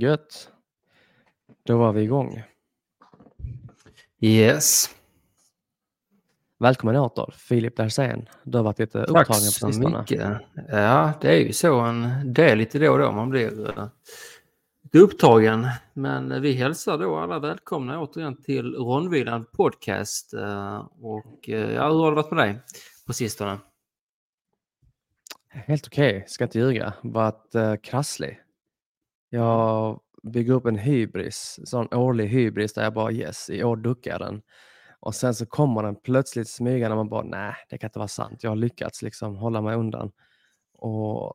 Gött. Då var vi igång. Yes. Välkommen åter, Filip Dersén. Du har varit lite upptagen på sistone. Tack så mycket. Ja, det är ju så en del lite då och då man blir uh, upptagen. Men vi hälsar då alla välkomna återigen till Rondvilan Podcast. Uh, och uh, ja, hur har det varit med dig på sistone? Helt okej, okay. ska inte ljuga. Varit krasslig. Jag bygger upp en hybris, sån årlig hybris där jag bara yes, i år duckar jag den. Och sen så kommer den plötsligt smygande och man bara nej, det kan inte vara sant. Jag har lyckats liksom hålla mig undan. Och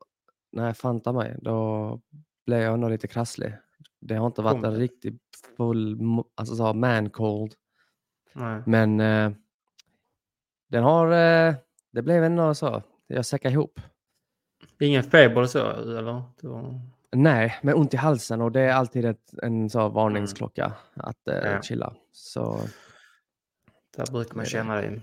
när jag fantar mig, då blev jag ändå lite krasslig. Det har inte varit Kom. en riktigt full, alltså så man cold. Nej. Men eh, den har, eh, det blev ändå så, jag säckade ihop. Ingen feber så eller? Nej, med ont i halsen och det är alltid ett, en så varningsklocka mm. att eh, ja. chilla. Så, Där brukar man känna det.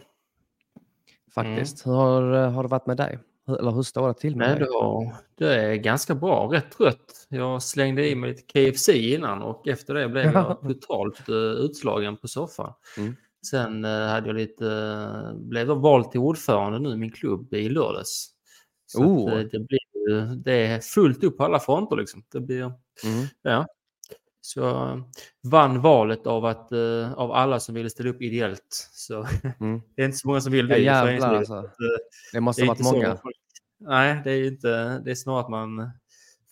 Faktiskt. Mm. Hur har, eh, har det varit med dig? Eller hur står det till med Nej, dig? Då, det är ganska bra, rätt trött. Jag slängde i mig lite KFC innan och efter det blev jag totalt uh, utslagen på soffan. Mm. Sen uh, hade jag lite, blev jag vald till ordförande nu i min klubb i lördags. Så oh. det blir det är fullt upp på alla fronter liksom. Det blir, mm. ja. Så vann valet av, att, uh, av alla som ville ställa upp ideellt. Så mm. det är inte så många som vill det. Ja, jävlar, alltså. Det måste ha varit många. Folk, nej, det är inte. Det är snarare att man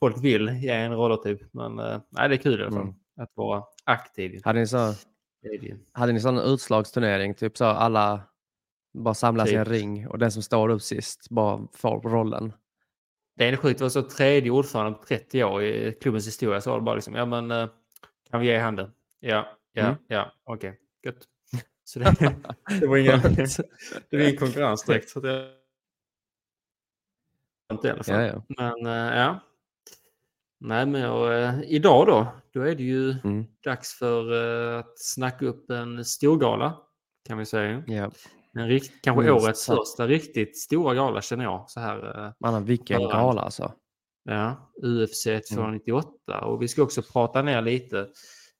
folk vill ge en rollertyp. Men uh, nej, det är kul i alla fall mm. att vara aktiv. Hade ni så? Hade ni sån utslagsturnering? Typ så alla bara samlas typ. i en ring och den som står upp sist bara får rollen? Det är sjukt, det var så tredje ordförande på 30 år i klubbens historia. Så var det bara liksom, ja men eh, kan vi ge handen? Ja, ja, mm. ja, okej, okay. gött. Så det, det var ingen, det var ingen konkurrens direkt. Så det, inte i alla fall. Ja, ja. Men uh, ja. Nej, men jag, uh, idag då, då är det ju mm. dags för att snacka upp en storgala kan vi säga. Ja. En rikt, kanske Minst årets så. första riktigt stora gala känner jag. Så här, eh, Man, vilken gala alltså. Ja, UFC 298. Mm. Och vi ska också prata ner lite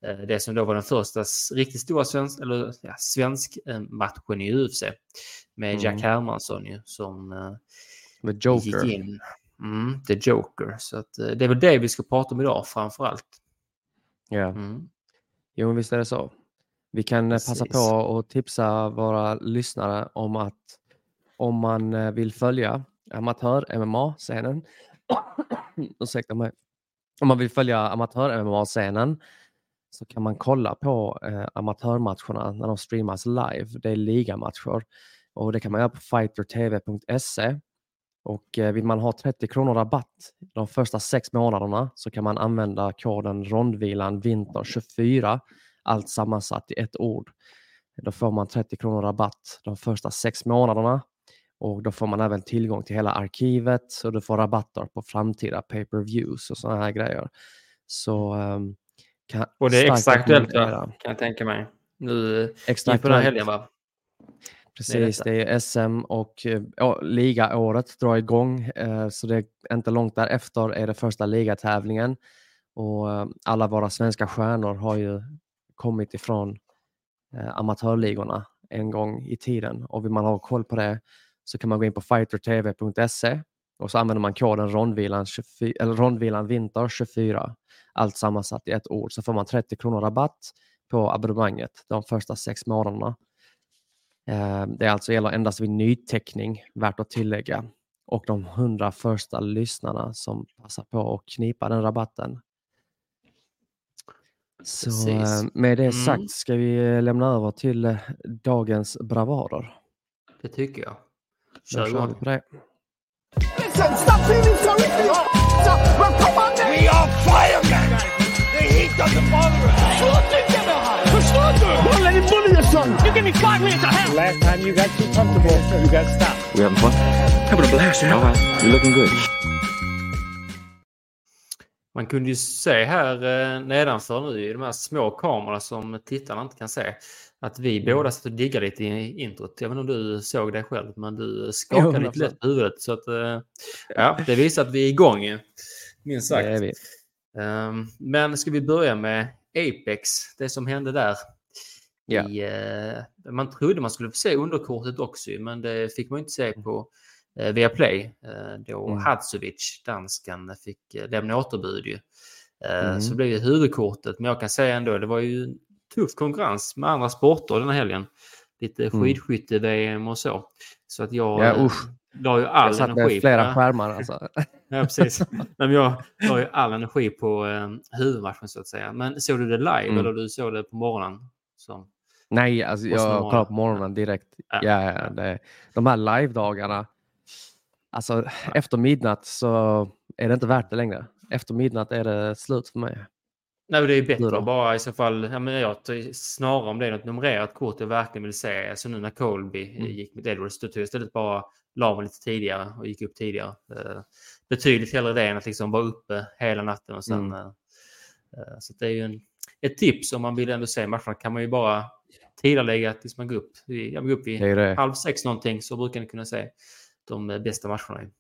eh, det som då var den första riktigt stora svensk, eller, ja, svensk eh, matchen i UFC. Med mm. Jack Hermansson ju, som med Joker. gick in. Mm, The Joker. Så att, det är väl det vi ska prata om idag framför allt. Ja. Mm. Jo, visst är det så. Vi kan Precis. passa på att tipsa våra lyssnare om att om man eh, vill följa amatör-MMA-scenen, ursäkta mig, om man vill följa amatör-MMA-scenen så kan man kolla på eh, amatörmatcherna när de streamas live. Det är ligamatcher och det kan man göra på fightertv.se. Och eh, vill man ha 30 kronor rabatt de första sex månaderna så kan man använda koden rondvilan vinter 24 allt sammansatt i ett ord. Då får man 30 kronor rabatt de första sex månaderna och då får man även tillgång till hela arkivet och du får rabatter på framtida pay-per-views och sådana här grejer. Så, um, kan, och det är extra aktuellt kan jag tänka mig. Nu extra inför den helgen va? Precis, det är, det är SM och ja, ligaåret drar igång eh, så det är inte långt därefter är det första ligatävlingen och eh, alla våra svenska stjärnor har ju kommit ifrån eh, amatörligorna en gång i tiden och vill man ha koll på det så kan man gå in på fightertv.se och så använder man koden rondvilan, 24, eller rondvilan vinter 24, allt sammansatt i ett ord, så får man 30 kronor rabatt på abonnemanget de första sex månaderna. Eh, det alltså gäller endast vid nyteckning, värt att tillägga. Och de 100 första lyssnarna som passar på att knipa den rabatten så Precis. Eh, med det mm. sagt ska vi eh, lämna över till eh, dagens bravader. Det tycker jag. Kör igång. på det. Listen, stop feeling sorry for yourself. Well, come on then. We are firemen. The heat doesn't bother us. Förstår du? Let him bully your son. You give me five minutes of hell. Last time you got too comfortable, you got stopped. We having fun? Having a blast, man. All right. You're looking good. Man kunde ju se här eh, nedanför nu i de här små kamerorna som tittarna inte kan se att vi mm. båda satt och diggade lite i introt. Jag vet inte om du såg det själv, men du skakade lite lätt på huvudet. Så att, eh, ja, det visar att vi är igång, minst sagt. Um, men ska vi börja med Apex, det som hände där. Yeah. I, uh, man trodde man skulle få se underkortet också, men det fick man inte se på uh, Viaplay. Uh, då mm. Hadzovic, danskan, fick uh, lämna återbud. Ju. Mm. Så blev det huvudkortet, men jag kan säga ändå, det var ju tuff konkurrens med andra sporter den här helgen. Lite mm. skidskytte-VM och så. Så att jag ja, usch. la ju all jag satt energi med flera på skärmar alltså. ja, precis. Men jag la ju all energi på eh, huvudmatchen så att säga. Men såg du det live mm. eller du såg det på morgonen? Som... Nej, alltså, jag kollade på morgonen direkt. Ja. Ja, ja, det, de här live-dagarna, alltså efter midnatt så är det inte värt det längre. Efter midnatt är det slut för mig. Nej, det är bättre bara i så fall. Ja, men jag snarare om det är något numrerat kort jag verkligen vill se. Alltså nu när Colby mm. gick med Edwards, då tog jag istället bara la mig lite tidigare och gick upp tidigare. Uh, betydligt hellre det än att liksom vara uppe hela natten och sen. Mm. Uh, så det är ju en, ett tips om man vill ändå se matcherna kan man ju bara tidigarelägga tills man går upp. Jag går upp vid det det. halv sex någonting så brukar ni kunna se de bästa matcherna.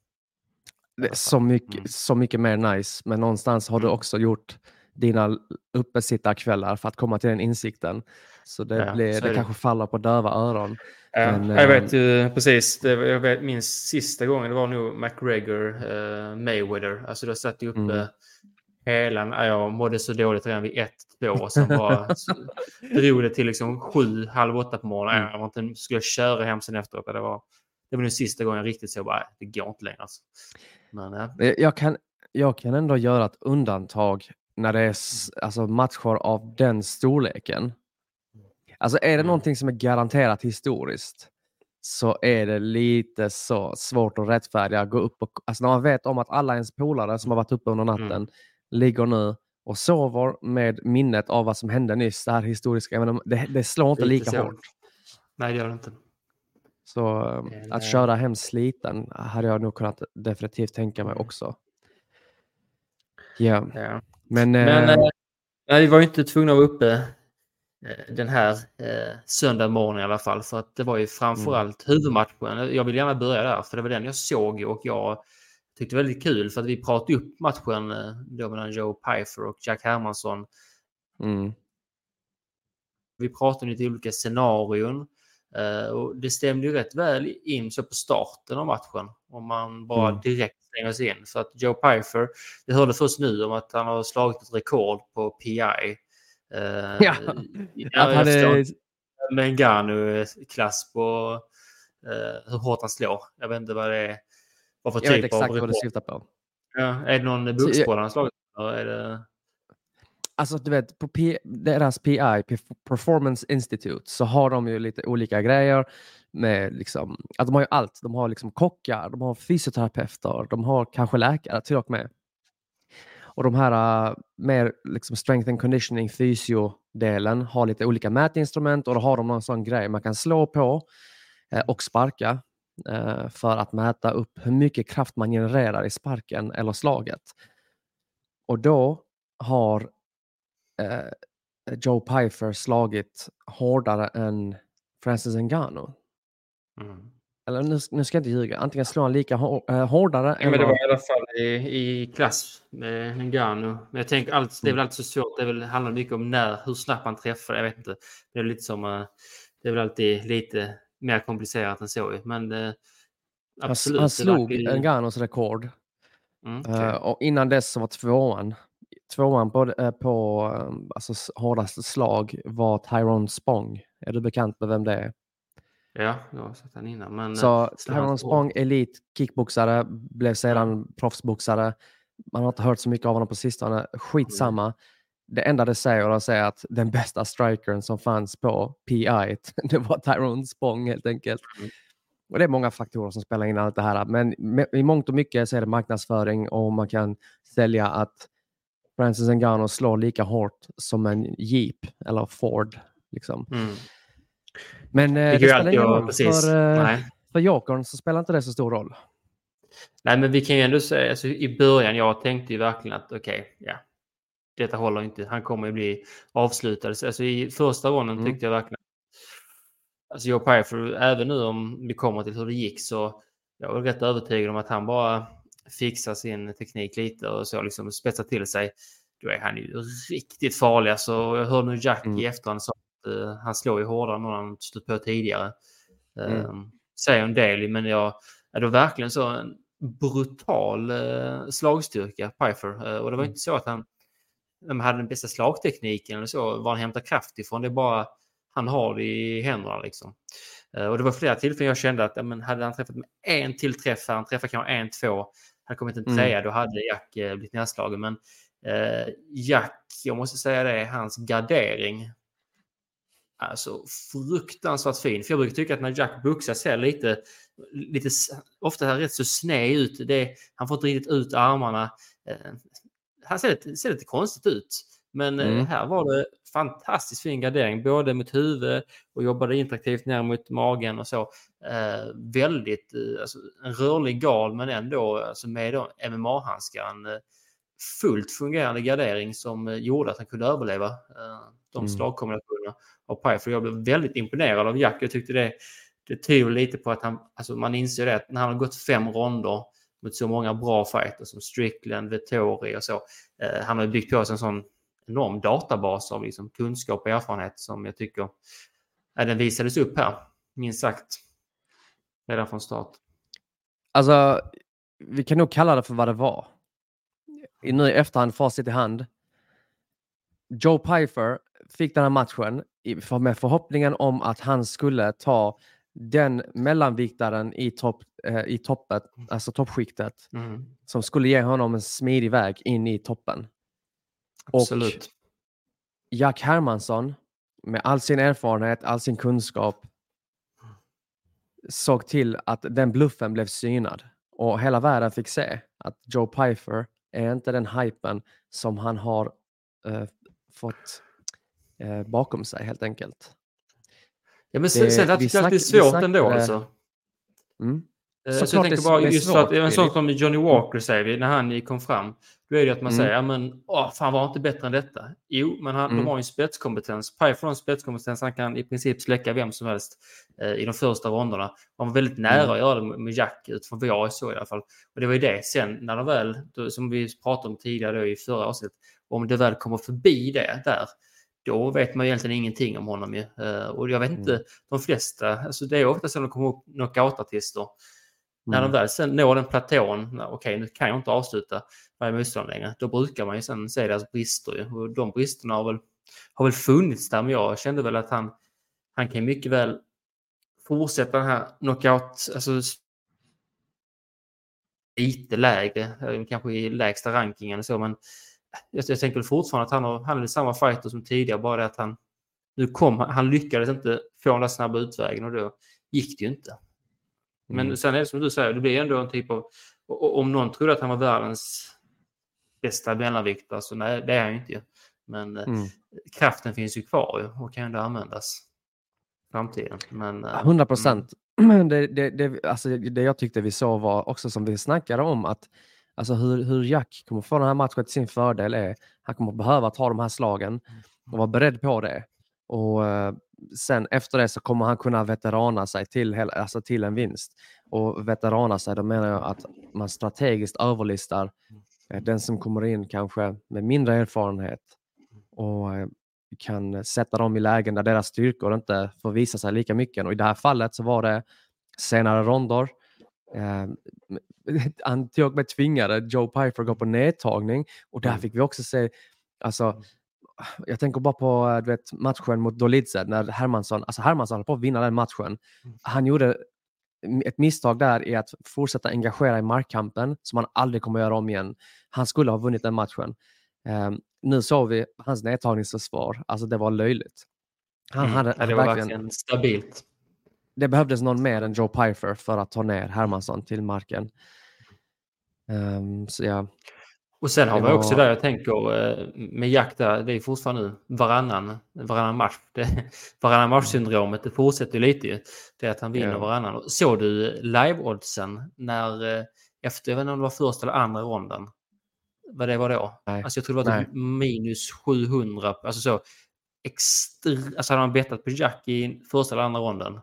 Det är så mycket, mm. så mycket mer nice, men någonstans har du mm. också gjort dina uppesittarkvällar för att komma till den insikten. Så det, ja, blir, så det, det kanske faller på döva öron. Ja, men, jag vet eh, ju precis. Det, jag vet, min sista gången det var nog McGregor, uh, Mayweather. Alltså då satt jag uppe mm. hela... Jag mådde så dåligt redan vid ett, två och sen bara drog det till liksom sju, halv åtta på morgonen. Mm. Jag var inte, skulle jag köra hem sen efteråt. Det var, det var den sista gången jag riktigt så bara, det går inte längre. Alltså. Men, ja. jag, kan, jag kan ändå göra ett undantag när det är alltså, matcher av den storleken. Alltså är det mm. någonting som är garanterat historiskt så är det lite så svårt att rättfärdiga. Gå upp och, alltså när man vet om att alla ens polare som har varit uppe under natten mm. ligger nu och sover med minnet av vad som hände nyss, det här historiska. Men det, det slår inte lika så. hårt. Nej, det gör det inte. Så mm. att köra hem sliten hade jag nog kunnat definitivt tänka mig också. Yeah. Ja. Men, Men eh, eh vi var inte tvungna att vara uppe eh, den här eh, söndag morgon i alla fall. För att det var ju framförallt mm. huvudmatchen. Jag vill gärna börja där, för det var den jag såg och jag tyckte väldigt kul för att vi pratade upp matchen eh, då mellan Joe Pfeiffer och Jack Hermansson. Mm. Vi pratade om lite olika scenarion. Uh, och det stämde ju rätt väl in så på starten av matchen. Om man bara mm. direkt slänger sig in. För att Joe Pfeiffer, jag hörde först nu om att han har slagit ett rekord på PI. Uh, ja, att är... Med en Ganu-klass på uh, hur hårt han slår. Jag vet inte vad det är. Vad för jag typ vet exakt vad du syftar på. Ja, är det någon buxboll han har slagit? Eller är det... Alltså du vet, på P deras PI, Performance Institute, så har de ju lite olika grejer. Med liksom, att de har ju allt. De har liksom kockar, de har fysioterapeuter, de har kanske läkare till och med. Och de här uh, mer liksom strength and conditioning fysio-delen har lite olika mätinstrument och då har de någon sån grej man kan slå på uh, och sparka uh, för att mäta upp hur mycket kraft man genererar i sparken eller slaget. Och då har eh, Joe Pfeiffer slagit hårdare än Francis Ngannou. Mm. Eller nu, nu, ska jag inte ljuga, antingen slår han lika eh, hårdare. Ja, men det var i alla fall i, i klass med Ngannou. Men jag tänker allt, det är väl mm. alltid så svårt. Det, väl, handlar mycket om när, hur snabbt man träffar. Jag vet inte. Det är lite som, uh, det är väl alltid lite mer komplicerat än så. Men uh, absolut. Han, han slog. Ngannous rekord. Mm, okay. uh, och innan dess så var tvåan Tvåan på, eh, på alltså, hårdaste slag var Tyrone Spong. Är du bekant med vem det är? Ja, jag har sett den innan. Men, så eh, Tyrone Spong, elit kickboxare, blev sedan ja. proffsboxare. Man har inte hört så mycket av honom på sistone. Skitsamma. Mm. Det enda det säger är att den bästa strikern som fanns på PI, det var Tyrone Spong helt enkelt. Mm. Och Det är många faktorer som spelar in allt det här. Men i mångt och mycket så är det marknadsföring och man kan sälja att Francis Ngannou slår lika hårt som en Jeep eller Ford. Liksom. Mm. Men eh, det, det spelar ingen roll. För, eh, för Jokern så spelar inte det så stor roll. Nej, men vi kan ju ändå säga, alltså, i början, jag tänkte ju verkligen att okej, okay, ja, detta håller inte. Han kommer ju bli avslutad. Alltså, I första ronden mm. tyckte jag verkligen Alltså Joe Pfeiffer, även nu om vi kommer till hur det gick så jag var rätt övertygad om att han bara fixa sin teknik lite och så liksom spetsa till sig. då är han ju riktigt farlig. Alltså, jag hörde nu Jack mm. i efterhand sa att uh, han slår ju hårdare än någon han stött på tidigare. Mm. Uh, säger en del, men jag, är då verkligen så en brutal uh, slagstyrka, Pfeiffer. Uh, och det var mm. inte så att han de hade den bästa slagtekniken eller så, var han hämtar kraft ifrån. Det är bara han har det i händerna liksom. Och det var flera tillfällen jag kände att ja, men hade han träffat med en till träff, han träffade kanske en, två, hade kommit en mm. mm. då hade Jack uh, blivit nedslagen. Men uh, Jack, jag måste säga det, hans gardering Alltså fruktansvärt fin. För jag brukar tycka att när Jack boxar ser lite, lite ofta rätt så sned ut. Det, han får inte riktigt ut armarna. Eh, han ser lite, ser lite konstigt ut. Men eh, mm. här var det fantastiskt fin gardering, både mot huvudet och jobbade interaktivt ner mot magen och så. Eh, väldigt, eh, alltså, en rörlig gal men ändå alltså med MMA-handskar. Eh, fullt fungerande gardering som eh, gjorde att han kunde överleva eh, de mm. slagkombinationerna av Pfeiffer. Jag blev väldigt imponerad av Jack. Jag tyckte det, det tyder lite på att han, alltså man inser det att när han har gått fem ronder mot så många bra fighter som Strickland, Vettori och så. Eh, han har byggt på sig en sån enorm databas av liksom kunskap och erfarenhet som jag tycker eh, den visades upp här, minst sagt, redan från start. Alltså, vi kan nog kalla det för vad det var. Nu i efterhand, facit i hand. Joe Pfeiffer fick den här matchen med förhoppningen om att han skulle ta den mellanviktaren i, topp, eh, i toppet, alltså toppskiktet, mm. som skulle ge honom en smidig väg in i toppen. Absolut. Och Jack Hermansson, med all sin erfarenhet, all sin kunskap, såg till att den bluffen blev synad. Och hela världen fick se att Joe Pfeiffer är inte den hypen som han har eh, fått eh, bakom sig helt enkelt. Ja, men sen, sen att det är alltid svårt ändå alltså. Mm. Eh, så, så jag tänker bara just för att en sån som Johnny Walker säger när han kom fram. Då är det att man mm. säger, men åh, fan var inte bättre än detta. Jo, men han, mm. de har ju en spetskompetens. Pfeiffer har en spetskompetens, han kan i princip släcka vem som helst eh, i de första ronderna. Han var väldigt nära mm. att göra det med Jack utifrån vad jag såg i alla fall. Och det var ju det sen när de väl, då, som vi pratade om tidigare då, i förra avsnittet, om det väl kommer förbi det där, då vet man egentligen ingenting om honom ju. Uh, och jag vet inte, mm. de flesta, alltså det är ofta så de kommer upp knockout-artister. När de mm. väl sen når den platån, okej okay, nu kan jag inte avsluta varje motståndare längre, då brukar man ju sen se deras brister ju. Och de bristerna har väl, har väl funnits där, men jag kände väl att han, han kan mycket väl fortsätta den här knockout, alltså lite lägre, eh, kanske i lägsta rankingen och så, men jag, jag tänker fortfarande att han, har, han är samma fighter som tidigare, bara det att han nu kom, han lyckades inte få den där snabba utvägen och då gick det ju inte. Men mm. sen är det som du säger, det blir ändå en typ av, om någon trodde att han var världens bästa mellanviktare så nej, det är han ju inte. Men eh, mm. kraften finns ju kvar och kan ändå användas i framtiden. Men, 100 eh, procent. Mm. Det, det, det, alltså det jag tyckte vi såg var också som vi snackade om att Alltså hur, hur Jack kommer få den här matchen till sin fördel är han kommer behöva ta de här slagen och vara beredd på det. Och uh, sen efter det så kommer han kunna veterana sig till, alltså till en vinst. Och veterana sig, då menar jag att man strategiskt överlistar uh, den som kommer in kanske med mindre erfarenhet och uh, kan sätta dem i lägen där deras styrkor inte får visa sig lika mycket. Och I det här fallet så var det senare ronder Eh, han till och med tvingade Joe Piper att gå på nedtagning och där mm. fick vi också se, alltså, mm. Jag tänker bara på eh, du vet, matchen mot Dolidze när Hermansson, alltså Hermansson höll på att vinna den matchen. Mm. Han gjorde ett misstag där i att fortsätta engagera i markkampen som han aldrig kommer att göra om igen. Han skulle ha vunnit den matchen. Um, nu såg vi hans nedtagningsförsvar, alltså det var löjligt. Han mm. hade, det var verkligen stabilt det behövdes någon mer än Joe Pfeiffer för att ta ner Hermansson till marken. Um, så ja. Och sen har vi också där jag tänker eh, med jakt där, det är fortfarande nu varannan, varannan match. Det, varannan match-syndromet, det fortsätter lite ju. Det är att han vinner ja. varannan. Såg du live-oddsen när, eh, efter, jag vet inte om det var första eller andra ronden? Vad det var då? Nej. Alltså jag tror det var typ minus 700, alltså så. Extra, alltså hade man bettat på Jack i första eller andra ronden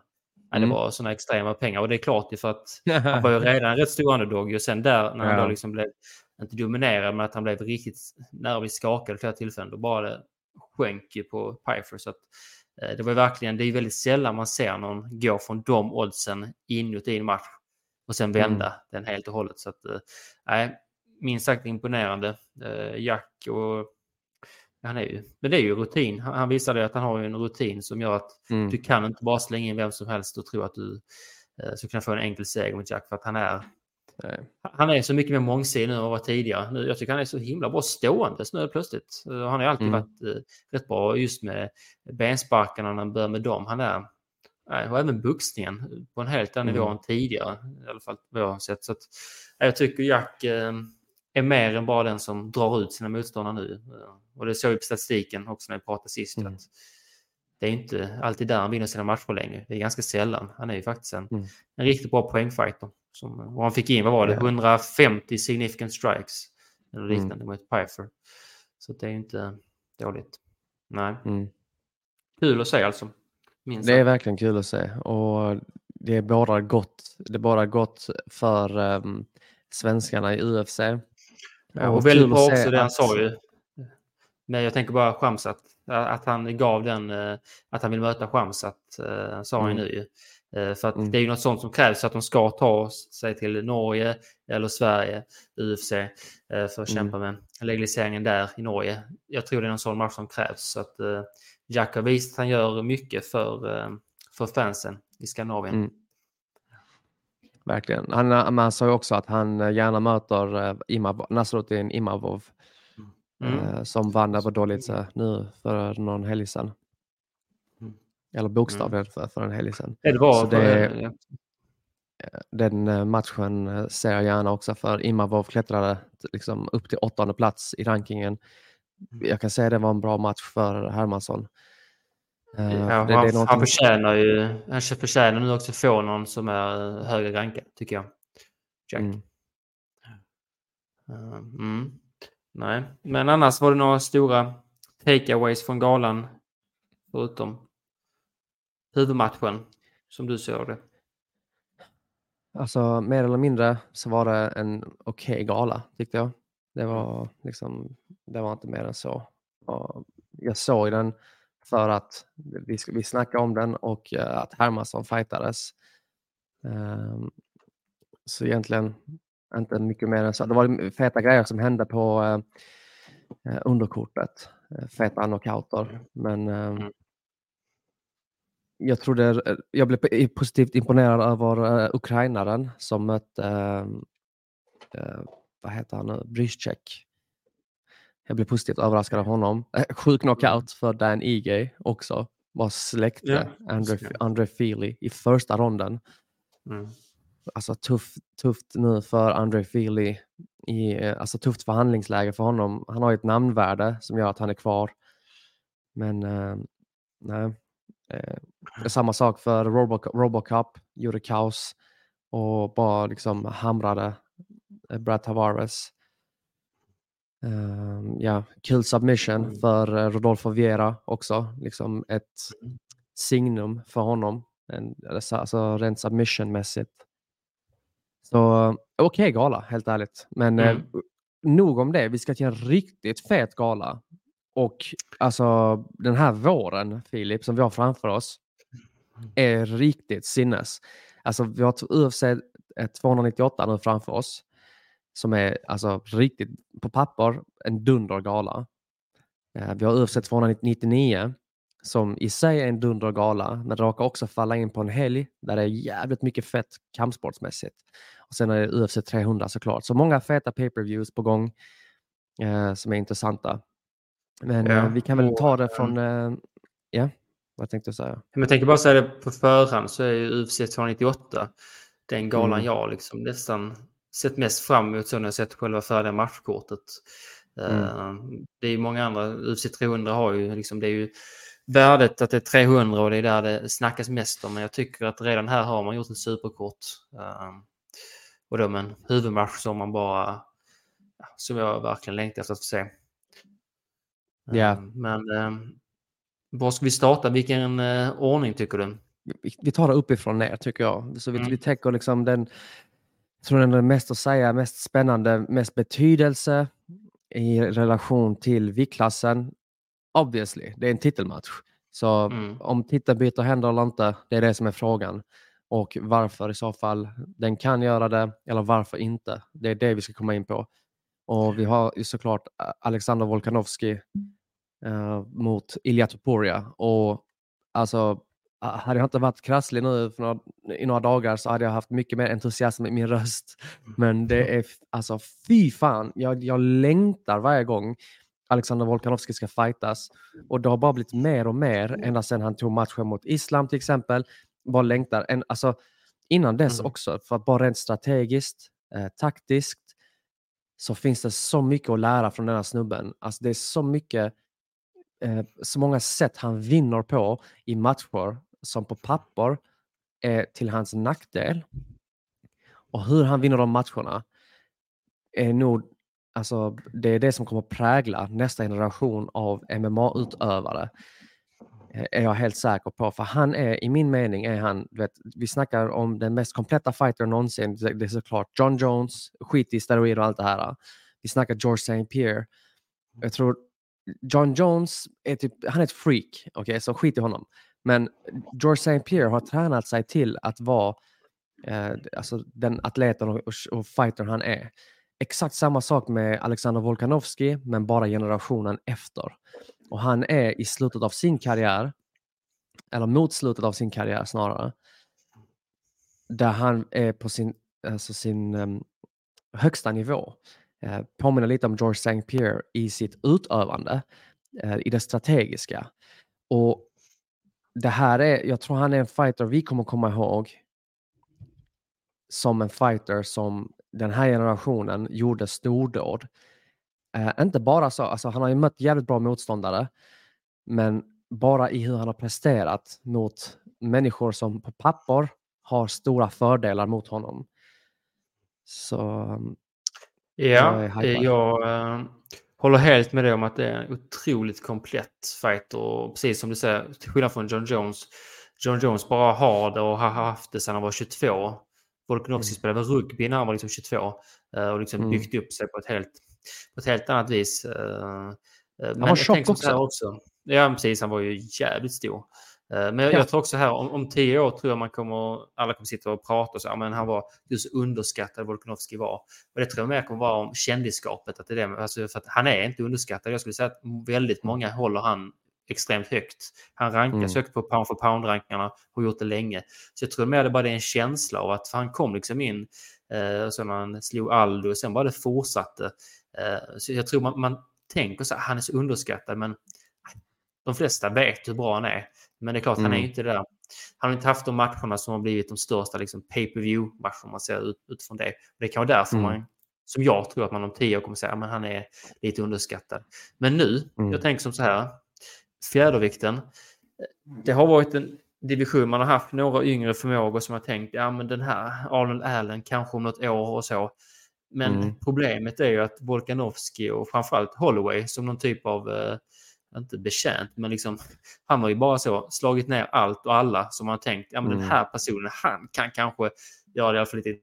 Ja, det mm. var sådana extrema pengar och det är klart för att han var ju redan en rätt stor underdog och sen där när han då liksom blev inte dominerade, men att han blev riktigt nära vid skakad flera tillfällen. Då bara det sjönk ju på Pfeiffer. Så att, eh, det var verkligen, det är väldigt sällan man ser någon gå från de oddsen inuti en match och sen vända mm. den helt och hållet. Så att, eh, minst sagt imponerande. Eh, Jack och han är ju, men det är ju rutin. Han, han visade att han har en rutin som gör att mm. du kan inte bara slänga in vem som helst och tro att du eh, ska kunna få en enkel seger mot Jack för att han är Nej. Han är så mycket mer mångsidig nu än vad var tidigare. Nu, jag tycker han är så himla bra stående nu plötsligt. Han har alltid mm. varit eh, rätt bra just med bensparkarna när han börjar med dem. Han är, och även boxningen på en helt annan mm. nivå än tidigare. I alla fall vad jag har sett. Så att, jag tycker Jack eh, är mer än bara den som drar ut sina motståndare nu. Och det såg vi på statistiken också när vi pratade sist. Mm. Att det är inte alltid där han vinner sina matcher längre. Det är ganska sällan. Han är ju faktiskt en, mm. en riktigt bra poängfighter. Som, och han fick in, vad var det, 150 significant strikes. Eller mm. liknande mm. mot Pfeiffer. Så det är inte dåligt. Nej. Mm. Kul att se alltså. Minst det är verkligen kul att se. Och det är bara gott, det är bara gott för um, svenskarna i UFC. Ja, och, och väldigt bra också det han sa ju. Men jag tänker bara Shamsat, att han gav den, eh, att han vill möta Shamsat, eh, sa han mm. nu ju. Eh, för att mm. det är ju något sånt som krävs att de ska ta sig till Norge eller Sverige, UFC, för att mm. kämpa med legaliseringen där i Norge. Jag tror det är någon sån match som krävs. Så att Jack har visat att han gör mycket för, för fansen i Skandinavien. Mm. Verkligen. Han, han sa ju också att han gärna möter Imav, Nasruddin Imavov mm. eh, som vann över Dolice nu för någon helg sedan. Eller bokstavligen mm. för, för en helg sedan. Det var det, ja. Eh, den eh, matchen eh, ser jag gärna också för Imavov klättrade liksom upp till åttonde plats i rankingen. Mm. Jag kan säga att det var en bra match för Hermansson. Ja, det, han, det någonting... han, förtjänar ju, han förtjänar nu också få någon som är högre rankad, tycker jag. Jack. Mm. Mm. Nej, men annars var det några stora takeaways från galan förutom huvudmatchen som du såg det? Alltså mer eller mindre så var det en okej okay gala tyckte jag. Det var liksom, det var inte mer än så. Och jag såg den för att vi, vi snackade om den och uh, att Hermansson fightades. Um, så egentligen inte mycket mer än så. Det var feta grejer som hände på eh, eh underkortet. Eh, feta knockouter. Men eh, mm. Jag trodde, eh, jag blev positivt imponerad över uh, ukrainaren som mötte, uh, vad heter han nu. Jag blev positivt överraskad av honom. Sjuk knockout för Dan Ige också. Var släkte yeah. Andre, Andre Feely i första ronden. Mm alltså tuff, tufft nu för Andre Feely. I, eh, alltså tufft förhandlingsläge för honom. Han har ett namnvärde som gör att han är kvar. Men eh, nej. Eh, samma sak för Robo, Robocop, gjorde kaos och bara liksom hamrade eh, Brad Tavares. Uh, ja, kul submission mm. för uh, Rodolfo Viera också. Liksom ett mm. signum för honom. En, alltså rent submissionmässigt. Så okej okay, gala, helt ärligt. Men eh, mm. eh, nog om det. Vi ska till en riktigt fet gala. Och alltså den här våren, Filip, som vi har framför oss, är riktigt sinnes. Alltså vi har UFC 298 nu framför oss. Som är alltså riktigt, på papper, en dundergala. Eh, vi har UFC 299 som i sig är en dundergala, men råkar också falla in på en helg där det är jävligt mycket fett kampsportsmässigt. Och sen är det UFC 300 såklart. Så många feta pay-per-views på gång eh, som är intressanta. Men ja. eh, vi kan väl ta det från... Eh, ja, vad tänkte du säga? Jag tänker bara säga det på förhand så är ju UFC 298 den galan mm. jag liksom nästan sett mest fram emot så när jag sett själva färdiga matchkortet. Mm. Uh, det är många andra, UFC 300 har ju liksom, det är ju värdet att det är 300 och det är där det snackas mest om. Men jag tycker att redan här har man gjort ett superkort. Uh, och då med en huvudmatch som man bara, som jag verkligen längtar efter att få se. Ja. Men eh, var ska vi starta? Vilken eh, ordning tycker du? Vi, vi tar det uppifrån ner tycker jag. Så vi, mm. vi täcker liksom den tror den är mest att säga, mest spännande, mest betydelse i relation till viktklassen. Obviously, det är en titelmatch. Så mm. om titeln byter händer eller inte, det är det som är frågan. Och varför i så fall den kan göra det eller varför inte. Det är det vi ska komma in på. Och vi har ju såklart Alexander Volkanovski eh, mot Ilja Topuria. Och alltså, hade jag inte varit krasslig nu några, i några dagar så hade jag haft mycket mer entusiasm i min röst. Men det är alltså fy fan, jag, jag längtar varje gång Alexander Volkanovski ska fightas. Och det har bara blivit mer och mer ända sedan han tog matchen mot Islam till exempel. Bara längtar. En, alltså, innan dess mm. också, för att bara rent strategiskt, eh, taktiskt, så finns det så mycket att lära från den här snubben. Alltså det är så mycket, eh, så många sätt han vinner på i matcher som på papper är till hans nackdel. Och hur han vinner de matcherna är nog, alltså det är det som kommer prägla nästa generation av MMA-utövare. Eh, är jag helt säker på. För han är, i min mening, är han, vet, vi snackar om den mest kompletta fighter någonsin. Det är såklart John Jones, skit i steroider och allt det här. Vi snackar George St. Pierre. Jag tror John Jones är typ, han är ett freak, okej, okay? så skit i honom. Men George St. Pierre har tränat sig till att vara eh, alltså den atleten och, och fightern han är. Exakt samma sak med Alexander Volkanovski, men bara generationen efter. Och han är i slutet av sin karriär, eller mot slutet av sin karriär snarare, där han är på sin, alltså sin um, högsta nivå. Eh, påminner lite om George St. Pierre i sitt utövande, eh, i det strategiska. Och det här är, jag tror han är en fighter vi kommer komma ihåg som en fighter som den här generationen gjorde stordåd. Eh, inte bara så, alltså han har ju mött jävligt bra motståndare, men bara i hur han har presterat mot människor som på papper har stora fördelar mot honom. Så mm. Ja, jag, jag äh, håller helt med dig om att det är en otroligt komplett fighter. Precis som du säger, till skillnad från John Jones. John Jones bara har det och har haft det sedan han var 22. Volkanovski mm. spelade rugby när han var liksom 22 eh, och liksom mm. byggt upp sig på ett helt på ett helt annat vis. Eh, eh, han var tjock också. också. Ja, precis. Han var ju jävligt stor. Eh, men jag, ja. jag tror också här, om, om, tio år tror jag man kommer, alla kommer sitta och prata och så, men han var just underskattad Volkanovski var. Och det tror jag mer kommer vara om kändisskapet, att det är det, alltså för att han är inte underskattad. Jag skulle säga att väldigt många håller han extremt högt. Han rankas mm. högt på pound for pound-rankarna och har gjort det länge. Så jag tror mer det bara är en känsla av att han kom liksom in eh, så när han slog Aldo och sen bara det fortsatte. Eh, så jag tror man, man tänker så här, han är så underskattad, men de flesta vet hur bra han är. Men det är klart, mm. han är mm. inte där. Han har inte haft de matcherna som har blivit de största liksom, pay per view matcherna om man ser ut, utifrån det. Det kan vara därför mm. man, som jag tror att man om tio år kommer säga, att han är lite underskattad. Men nu, mm. jag tänker som så här, fjädervikten, det har varit en division, man har haft några yngre förmågor som har tänkt, ja men den här Arnold Allen kanske om något år och så. Men mm. problemet är ju att Volkanovski och framförallt Holloway som någon typ av, eh, inte betjänt, men liksom, han har ju bara så slagit ner allt och alla som man tänkt, ja men mm. den här personen, han kan kanske göra det i alla fall lite...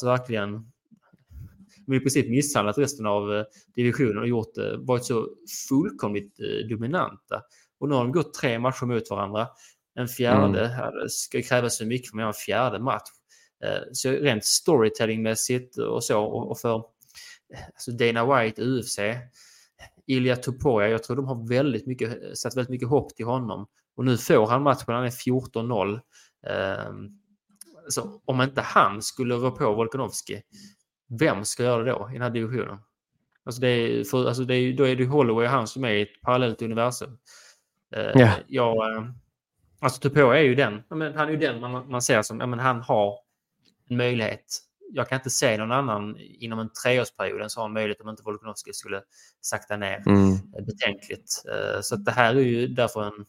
Så verkligen i princip misshandlat resten av eh, divisionen och gjort, eh, varit så fullkomligt eh, dominanta. Och nu har de gått tre matcher mot varandra. En fjärde, mm. ska krävas så mycket för att en fjärde match. Så rent storytellingmässigt och så och för alltså Dana White, UFC, Ilja Tuporia, jag tror de har väldigt mycket, satt väldigt mycket hopp till honom. Och nu får han matchen, han är 14-0. Ehm, så om inte han skulle rå på Volkanovski, vem ska göra det då i den här divisionen? Alltså, det är, för, alltså det är, då är det Holloway och han som är i ett parallellt universum. Yeah. Jag, eh, alltså Tuporia är ju den, han är ju den man, man ser som, ja, han har en möjlighet. Jag kan inte se någon annan inom en treårsperiod en möjlighet om inte Volkanovski skulle sakta ner mm. betänkligt. Eh, så det här är ju därför en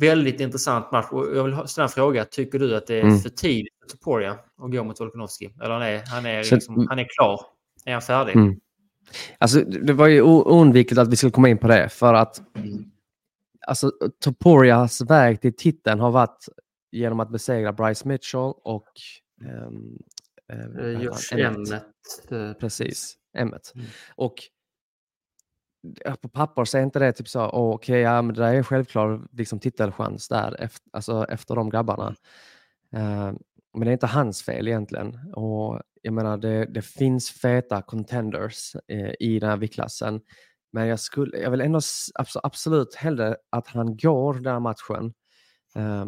väldigt intressant match. Och jag vill ställa en fråga. Tycker du att det är mm. för tidigt för Toporia att gå mot Volkanovski? Eller han är, han är, liksom, han är klar? Är han färdig? Mm. Alltså, det var ju oundvikligt att vi skulle komma in på det för att mm. alltså, Toporias väg till titeln har varit genom att besegra Bryce Mitchell och um, uh, Josh Emmett. Precis, Emmet. Mm. Och på papper så är inte det typ så, oh, okej, okay, ja, men det är självklart liksom, titelchans där efter, alltså, efter de grabbarna. Uh, men det är inte hans fel egentligen. Och jag menar, det, det finns feta contenders eh, i den här viktklassen. Men jag, skulle, jag vill ändå absolut hellre att han går den här matchen eh,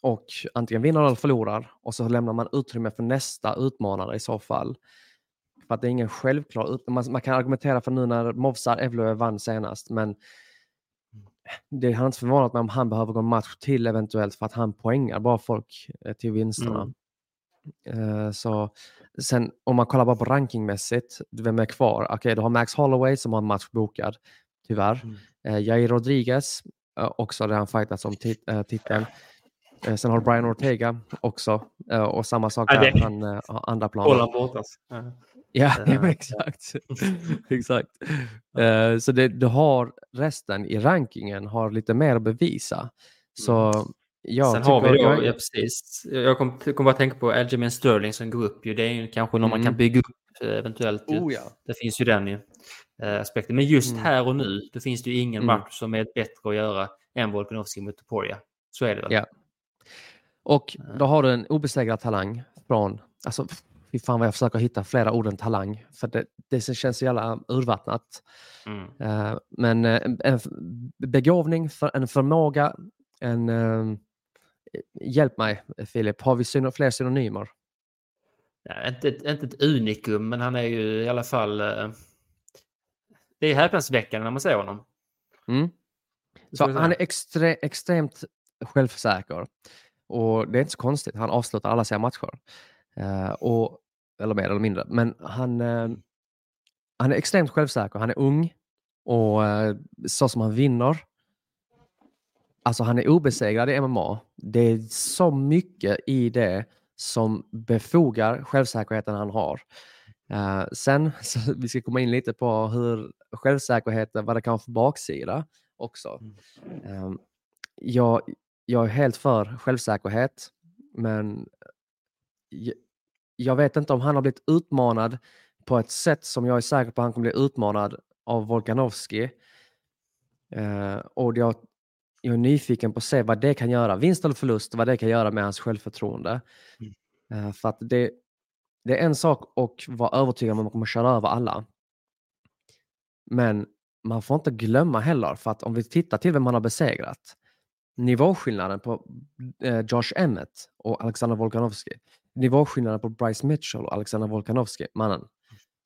och antingen vinner eller förlorar och så lämnar man utrymme för nästa utmanare i så fall. För att det är ingen självklar... Man, man kan argumentera för nu när Movsar Evloev vann senast, men det har inte förvånat mig om han behöver gå en match till eventuellt för att han poängar bara folk eh, till vinsterna. Mm. Uh, så sen om man kollar bara på rankingmässigt, vem är kvar? Okej, okay, du har Max Holloway som har en match bokad, tyvärr. Mm. Uh, Jair Rodriguez, också han fightats om tit titeln. Uh, sen har Brian Ortega också, och samma sak där, han har andra planer. Hålla bortas. Ja, ja exakt. exakt. Uh, så det, du har resten i rankingen har lite mer att bevisa. Så mm. jag Sen har vi då, jag... ja, precis. Jag kommer kom bara tänka på Aljamain Sterling som går upp ju. Det är ju kanske någon mm. man kan mm. bygga upp eh, eventuellt. Oh, ja. Det finns ju den ju, uh, aspekten. Men just mm. här och nu, då finns det ju ingen mm. match som är bättre att göra än Volkanovski mot Toporia. Så är det väl? Ja. Och då har du en obesegrad talang från, alltså fy fan vad jag försöker hitta flera ord än talang, för det, det känns så jävla urvattnat. Mm. Uh, men uh, en begåvning, för, en förmåga, en... Uh, hjälp mig Filip, har vi syn fler synonymer? Ja, inte, ett, inte ett unikum, men han är ju i alla fall... det är häpnadsväckande när man ser honom. Mm. Så han är extre, extremt självsäker. Och det är inte så konstigt, han avslutar alla sina matcher. Uh, och eller mer eller mindre. Men han, eh, han är extremt självsäker. Han är ung och eh, så som han vinner. Alltså han är obesegrad i MMA. Det är så mycket i det som befogar självsäkerheten han har. Uh, sen, så vi ska komma in lite på hur självsäkerheten, vad det kan ha för baksida också. Um, jag, jag är helt för självsäkerhet, men jag vet inte om han har blivit utmanad på ett sätt som jag är säker på att han kommer bli utmanad av Volkanovski. Uh, och jag, jag är nyfiken på att se vad det kan göra, vinst eller förlust, vad det kan göra med hans självförtroende. Mm. Uh, för att det, det är en sak att vara övertygad om att man kommer köra över alla. Men man får inte glömma heller, för att om vi tittar till vem man har besegrat, nivåskillnaden på eh, Josh Emmett och Alexander Volkanovski nivåskillnaden på Bryce Mitchell och Alexander Volkanovski, mannen.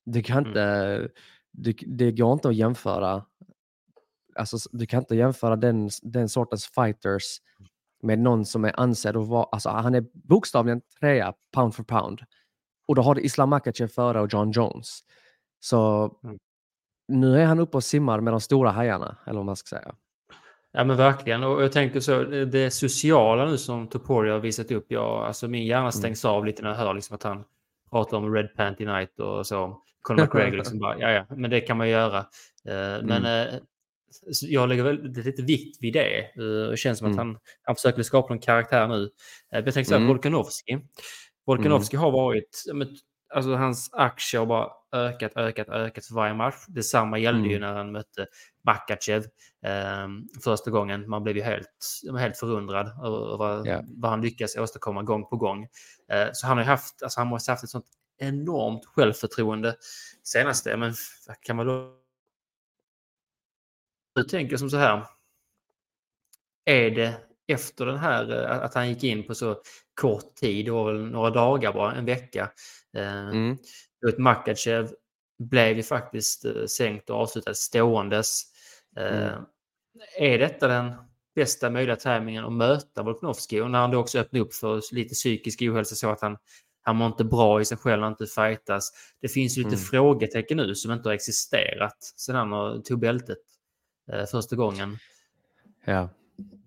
Du kan mm. inte, mm. det, det går inte att jämföra. Alltså, du kan inte jämföra den, den sortens fighters med någon som är ansedd att vara, alltså han är bokstavligen trea pound for pound. Och då har du Islam Makachev före och John Jones. Så mm. nu är han uppe och simmar med de stora hajarna, eller vad man ska säga. Ja men verkligen. Och jag tänker så, det sociala nu som Toporia har visat upp. Jag, alltså min hjärna mm. stängs mm. av lite när jag hör liksom att han pratar om Red Panty Night och så. Conor McGregor liksom bara, ja ja, men det kan man göra. Uh, men uh, jag lägger väldigt lite vikt vid det. Uh, det känns som mm. att han, han försöker skapa en karaktär nu. jag tänkte säga mm. Volkanovski. Volkanovski mm. har varit, alltså hans aktier bara ökat, ökat, ökat för varje match. Detsamma gällde mm. ju när han mötte Makachev eh, första gången. Man blev ju helt, helt förundrad över yeah. vad han lyckas åstadkomma gång på gång. Eh, så han har haft, alltså han måste haft ett sånt enormt självförtroende senaste. Men kan man då... Du tänker som så här. Är det efter den här, eh, att han gick in på så kort tid, det var väl några dagar bara, en vecka. Eh, mm. Makachev blev ju faktiskt eh, sänkt och avslutad ståendes. Mm. Eh, är detta den bästa möjliga tajmingen att möta Volkanovski? Och när han då också öppnar upp för lite psykisk ohälsa så att han, han mår inte bra i sig själv han inte fightas. Det finns ju lite mm. frågetecken nu som inte har existerat sedan han tog bältet eh, första gången. Ja,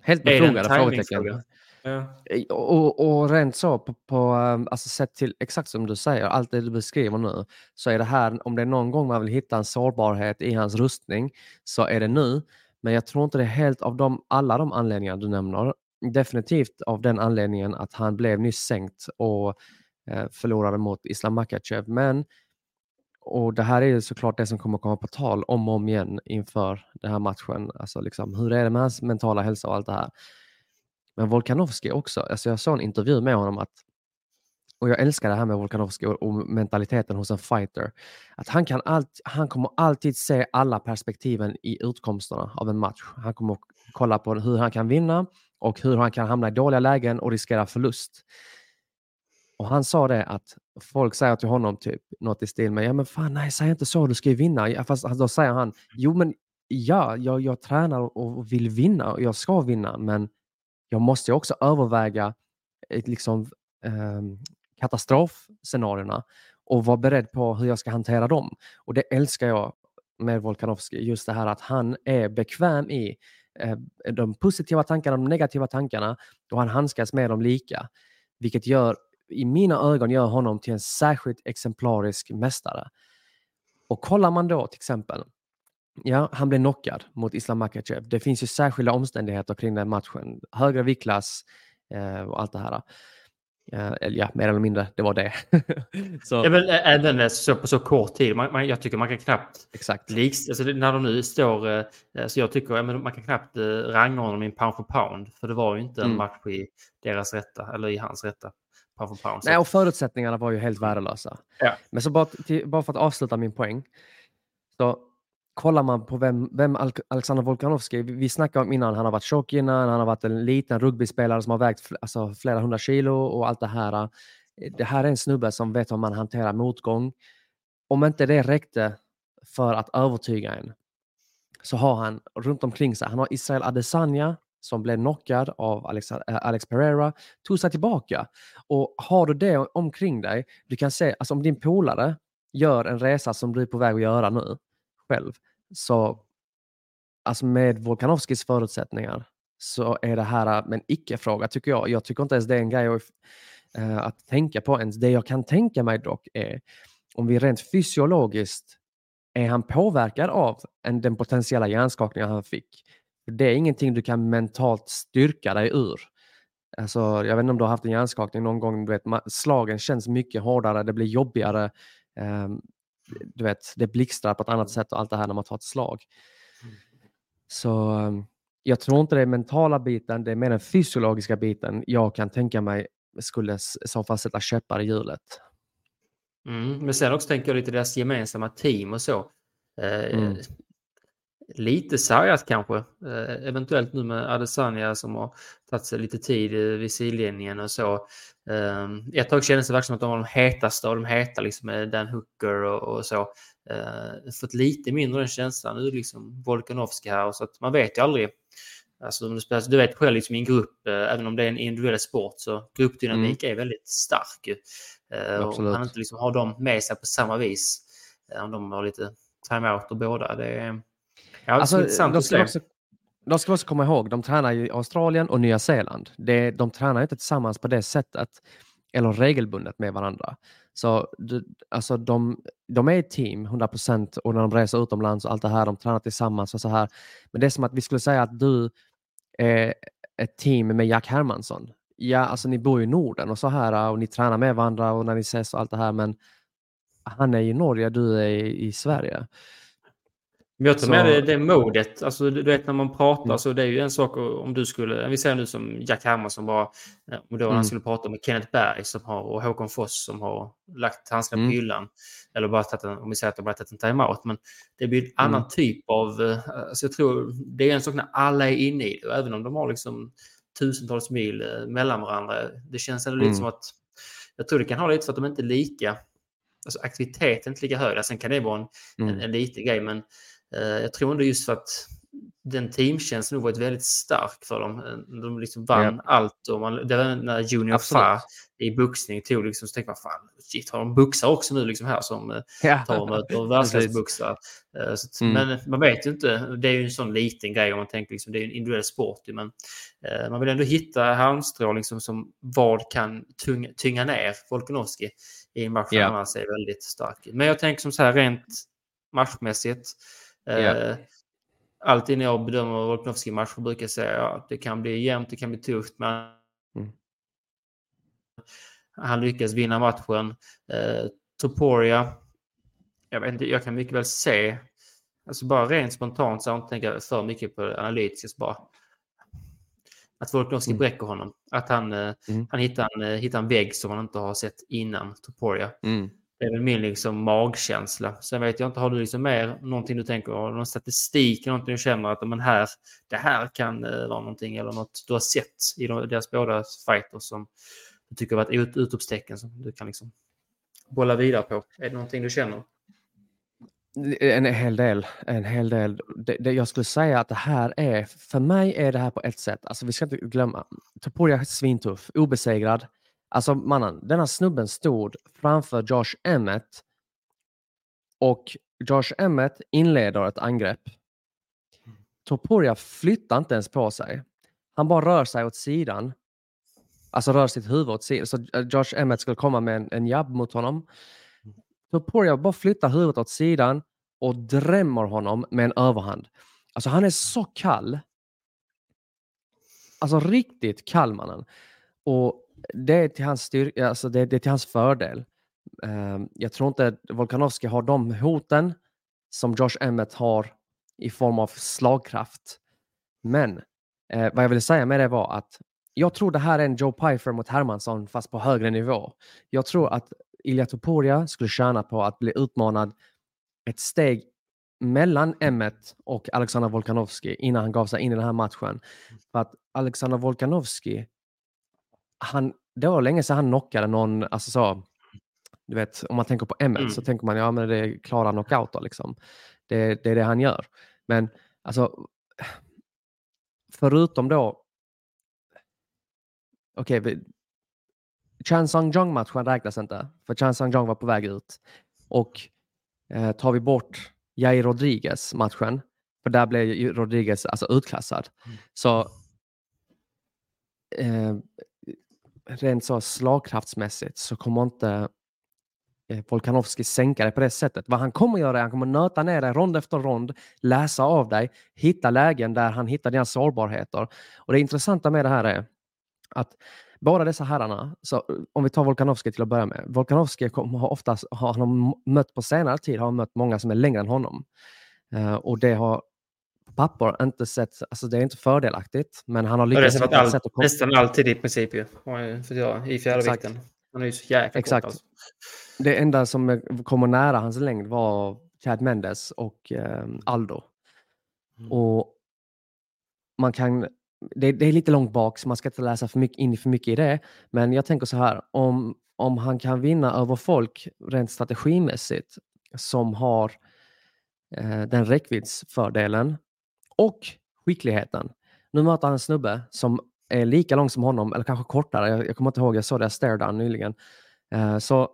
helt befogade frågetecken. Ja. Och, och rent så, på, på, eh, alltså sett till exakt som du säger, allt det du beskriver nu, så är det här, om det är någon gång man vill hitta en sårbarhet i hans rustning, så är det nu. Men jag tror inte det är helt av de, alla de anledningar du nämner. definitivt av den anledningen att han blev nyss sänkt och eh, förlorade mot Islam Makachev. Men, och det här är ju såklart det som kommer komma på tal om och om igen inför den här matchen. Alltså liksom, hur är det med hans mentala hälsa och allt det här? Men Volkanovski också, alltså jag såg en intervju med honom att och jag älskar det här med Volkanovski och, och, mentaliteten hos en fighter. Att han, kan allt, han kommer alltid se alla perspektiven i utkomsterna av en match. Han kommer kolla på hur han kan vinna och hur han kan hamna i dåliga lägen och riskera förlust. Och han sa det att folk säger till honom typ något i stil med ja men fan nej säg inte så, du ska ju vinna. Fast då säger han jo men ja, jag, jag tränar och vill vinna och jag ska vinna men jag måste också överväga liksom, eh, katastrofscenarierna och vara beredd på hur jag ska hantera dem. Och det älskar jag med Volkanovski, just det här att han är bekväm i eh, de positiva tankarna, de negativa tankarna och han handskas med dem lika. Vilket gör, i mina ögon, gör honom till en särskilt exemplarisk mästare. Och kollar man då till exempel, ja, han blev knockad mot Islam Makachev. Det finns ju särskilda omständigheter kring den matchen. Högre viktklass eh, och allt det här. Uh, ja, mer eller mindre, det var det. så. Ja, men även så, på så kort tid. Man, man, jag tycker man kan knappt... Exakt. Liks, alltså, när de nu står... Uh, så jag tycker men man kan knappt uh, rangordna dem i pound for pound. För det var ju inte en mm. match i deras rätta, eller i hans rätta. Pound for pound, Nej, och förutsättningarna var ju helt värdelösa. Ja. Men så bara, till, bara för att avsluta min poäng. Så kollar man på vem, vem Alexander Volkanovski, vi snackade om innan, han har varit tjock innan, han har varit en liten rugbyspelare som har vägt alltså, flera hundra kilo och allt det här. Det här är en snubbe som vet hur man hanterar motgång. Om inte det räckte för att övertyga en så har han runt omkring sig, han har Israel Adesanya som blev knockad av Alex, eh, Alex Pereira, tog sig tillbaka. Och har du det omkring dig, du kan se, alltså om din polare gör en resa som du är på väg att göra nu, själv. Så alltså med Volkanovskis förutsättningar så är det här äh, en icke-fråga tycker jag. Jag tycker inte ens det är en grej att, äh, att tänka på ens. Det jag kan tänka mig dock är om vi rent fysiologiskt är han påverkad av en, den potentiella hjärnskakningen han fick. Det är ingenting du kan mentalt styrka dig ur. Alltså, jag vet inte om du har haft en hjärnskakning någon gång. Du vet, slagen känns mycket hårdare, det blir jobbigare. Um, du vet, det blixtrar på ett annat mm. sätt och allt det här när man tar ett slag. Mm. Så ehm, jag tror inte det är mentala biten, det är mer den fysiologiska biten jag kan tänka mig skulle så fall sätta käppar i hjulet. Mm, men sen också tänker jag lite deras gemensamma team och så. Eh, mm. Lite sargat kanske, eh, eventuellt nu med Adesanya som har tagit sig lite tid vid sidlinjen och så. Um, ett tag kändes det verkligen som att de var de hetaste av de heta, liksom med Dan Hooker och, och så. Uh, fått lite mindre den känslan nu, liksom Volkanovski här, så att man vet ju aldrig. Alltså, du vet själv, liksom, i en grupp, uh, även om det är en individuell sport, så gruppdynamik mm. är väldigt stark. Uh, och man inte liksom har dem med sig på samma vis. Om de har lite time-out och båda. Det är, ja, alltså, intressant att se. Också de ska också komma ihåg, de tränar i Australien och Nya Zeeland. Det, de tränar inte tillsammans på det sättet eller regelbundet med varandra. Så alltså de, de är ett team 100% och när de reser utomlands och allt det här, de tränar tillsammans och så här. Men det är som att vi skulle säga att du är ett team med Jack Hermansson. Ja, alltså ni bor i Norden och så här och ni tränar med varandra och när ni ses och allt det här, men han är i Norge, du är i, i Sverige. Men jag tar med det, det modet. Alltså, du vet när man pratar mm. så det är ju en sak om du skulle, vi säger nu som Jack Hermansson bara, och då mm. han skulle prata med Kenneth Berg som har, och Håkon Foss som har lagt handskarna mm. på hyllan. Eller bara tagit en, om vi säger att de bara tagit en timeout. Men det blir en annan mm. typ av, eh, alltså jag tror det är en sak när alla är inne i det. Och även om de har liksom tusentals mil eh, mellan varandra. Det känns ändå lite mm. som att, jag tror det kan ha lite för att de inte är lika, alltså aktiviteten är inte lika hög. Sen kan det vara en, en, mm. en liten grej men Eh, jag tror ändå just för att den teamkänslan varit väldigt stark för dem. Eh, de liksom vann ja. allt. Och man, det var när Junior Fa i boxning tog liksom, så tänkte man fan, shit, har de boxar också nu liksom här som eh, ja. tar och möter världsklassebuxare? Mm. Men man vet ju inte, det är ju en sån liten grej om man tänker liksom, det är en individuell sport. Men uh, man vill ändå hitta halmstrå liksom, som vad kan tunga, tynga ner Volkanovski i en match ja. han är väldigt stark. Men jag tänker som så här rent matchmässigt Yeah. alltid när jag bedömer Volkanovski matcher brukar jag säga att ja, det kan bli jämnt, det kan bli tufft, men mm. han lyckas vinna matchen. Eh, Toporia, jag vet inte, jag kan mycket väl se, alltså bara rent spontant så jag inte tänka för mycket på analytiskt bara. Att Volkanovski mm. bräcker honom. Att han, eh, mm. han hittar, en, eh, hittar en vägg som han inte har sett innan Toporia. Mm. Det är väl min liksom magkänsla. Sen vet jag inte, har du liksom mer någonting du tänker, någon statistik, någonting du känner att men här, det här kan eh, vara någonting eller något du har sett i deras båda fighter som du tycker har ut, utropstecken som du kan liksom bolla vidare på? Är det någonting du känner? En hel del. En hel del. Det, det, jag skulle säga att det här är, för mig är det här på ett sätt, alltså vi ska inte glömma, Topuria är svintuff, obesegrad. Alltså mannen, denna snubben stod framför Josh Emmett och Josh Emmett inleder ett angrepp. Topuria flyttar inte ens på sig. Han bara rör sig åt sidan. Alltså rör sitt huvud åt sidan. Så eh, Josh Emmett skulle komma med en, en jabb mot honom. Topuria bara flyttar huvudet åt sidan och drämmer honom med en överhand. Alltså han är så kall. Alltså riktigt kall mannen. Och det är till hans, styrka, alltså det, det är till hans fördel. Uh, jag tror inte Volkanovski har de hoten som Josh Emmett har i form av slagkraft. Men uh, vad jag ville säga med det var att jag tror det här är en Joe Pfeiffer mot Hermansson fast på högre nivå. Jag tror att Ilja Topuria skulle tjäna på att bli utmanad ett steg mellan Emmet och Alexander Volkanovski innan han gav sig in i den här matchen. För att Alexander Volkanovski, han, det var länge sedan han knockade någon, alltså så, du vet, om man tänker på Emmet mm. så tänker man ja men det är klara knockouter liksom. Det, det är det han gör. Men alltså, förutom då, okej, okay, Chan Sung-Jong-matchen räknas inte, för Chan Sung-Jong var på väg ut. Och eh, tar vi bort Jair Rodriguez-matchen, för där blev Rodriguez alltså utklassad. Mm. Så eh, rent så slagkraftsmässigt så kommer inte eh, Volkanovski sänka dig på det sättet. Vad han kommer göra är att han kommer nöta ner dig rond efter rond, läsa av dig, hitta lägen där han hittar dina sårbarheter. Och det intressanta med det här är att båda dessa herrarna, så om vi tar Volkanovski till att börja med. Volkanovski har oftast, har han mött på senare tid, har mött många som är längre än honom. Eh, och det har på papper inte sett, alltså det är inte fördelaktigt, men han har lyckats. Det all, sätt att nästan alltid i princip ju, för jag, i fjärdevikten. Han är ju så jäkla Exakt. Kort, alltså. Det enda som kommer nära hans längd var Chad Mendes och eh, Aldo. Mm. Och man kan det, det, är lite långt bak så man ska inte läsa för mycket, in för mycket i det. Men jag tänker så här, om, om han kan vinna över folk rent strategimässigt som har eh, den räckviddsfördelen och skickligheten. Nu möter han en snubbe som är lika lång som honom, eller kanske kortare. Jag, jag kommer inte ihåg, jag såg det, jag stare nyligen. Eh, så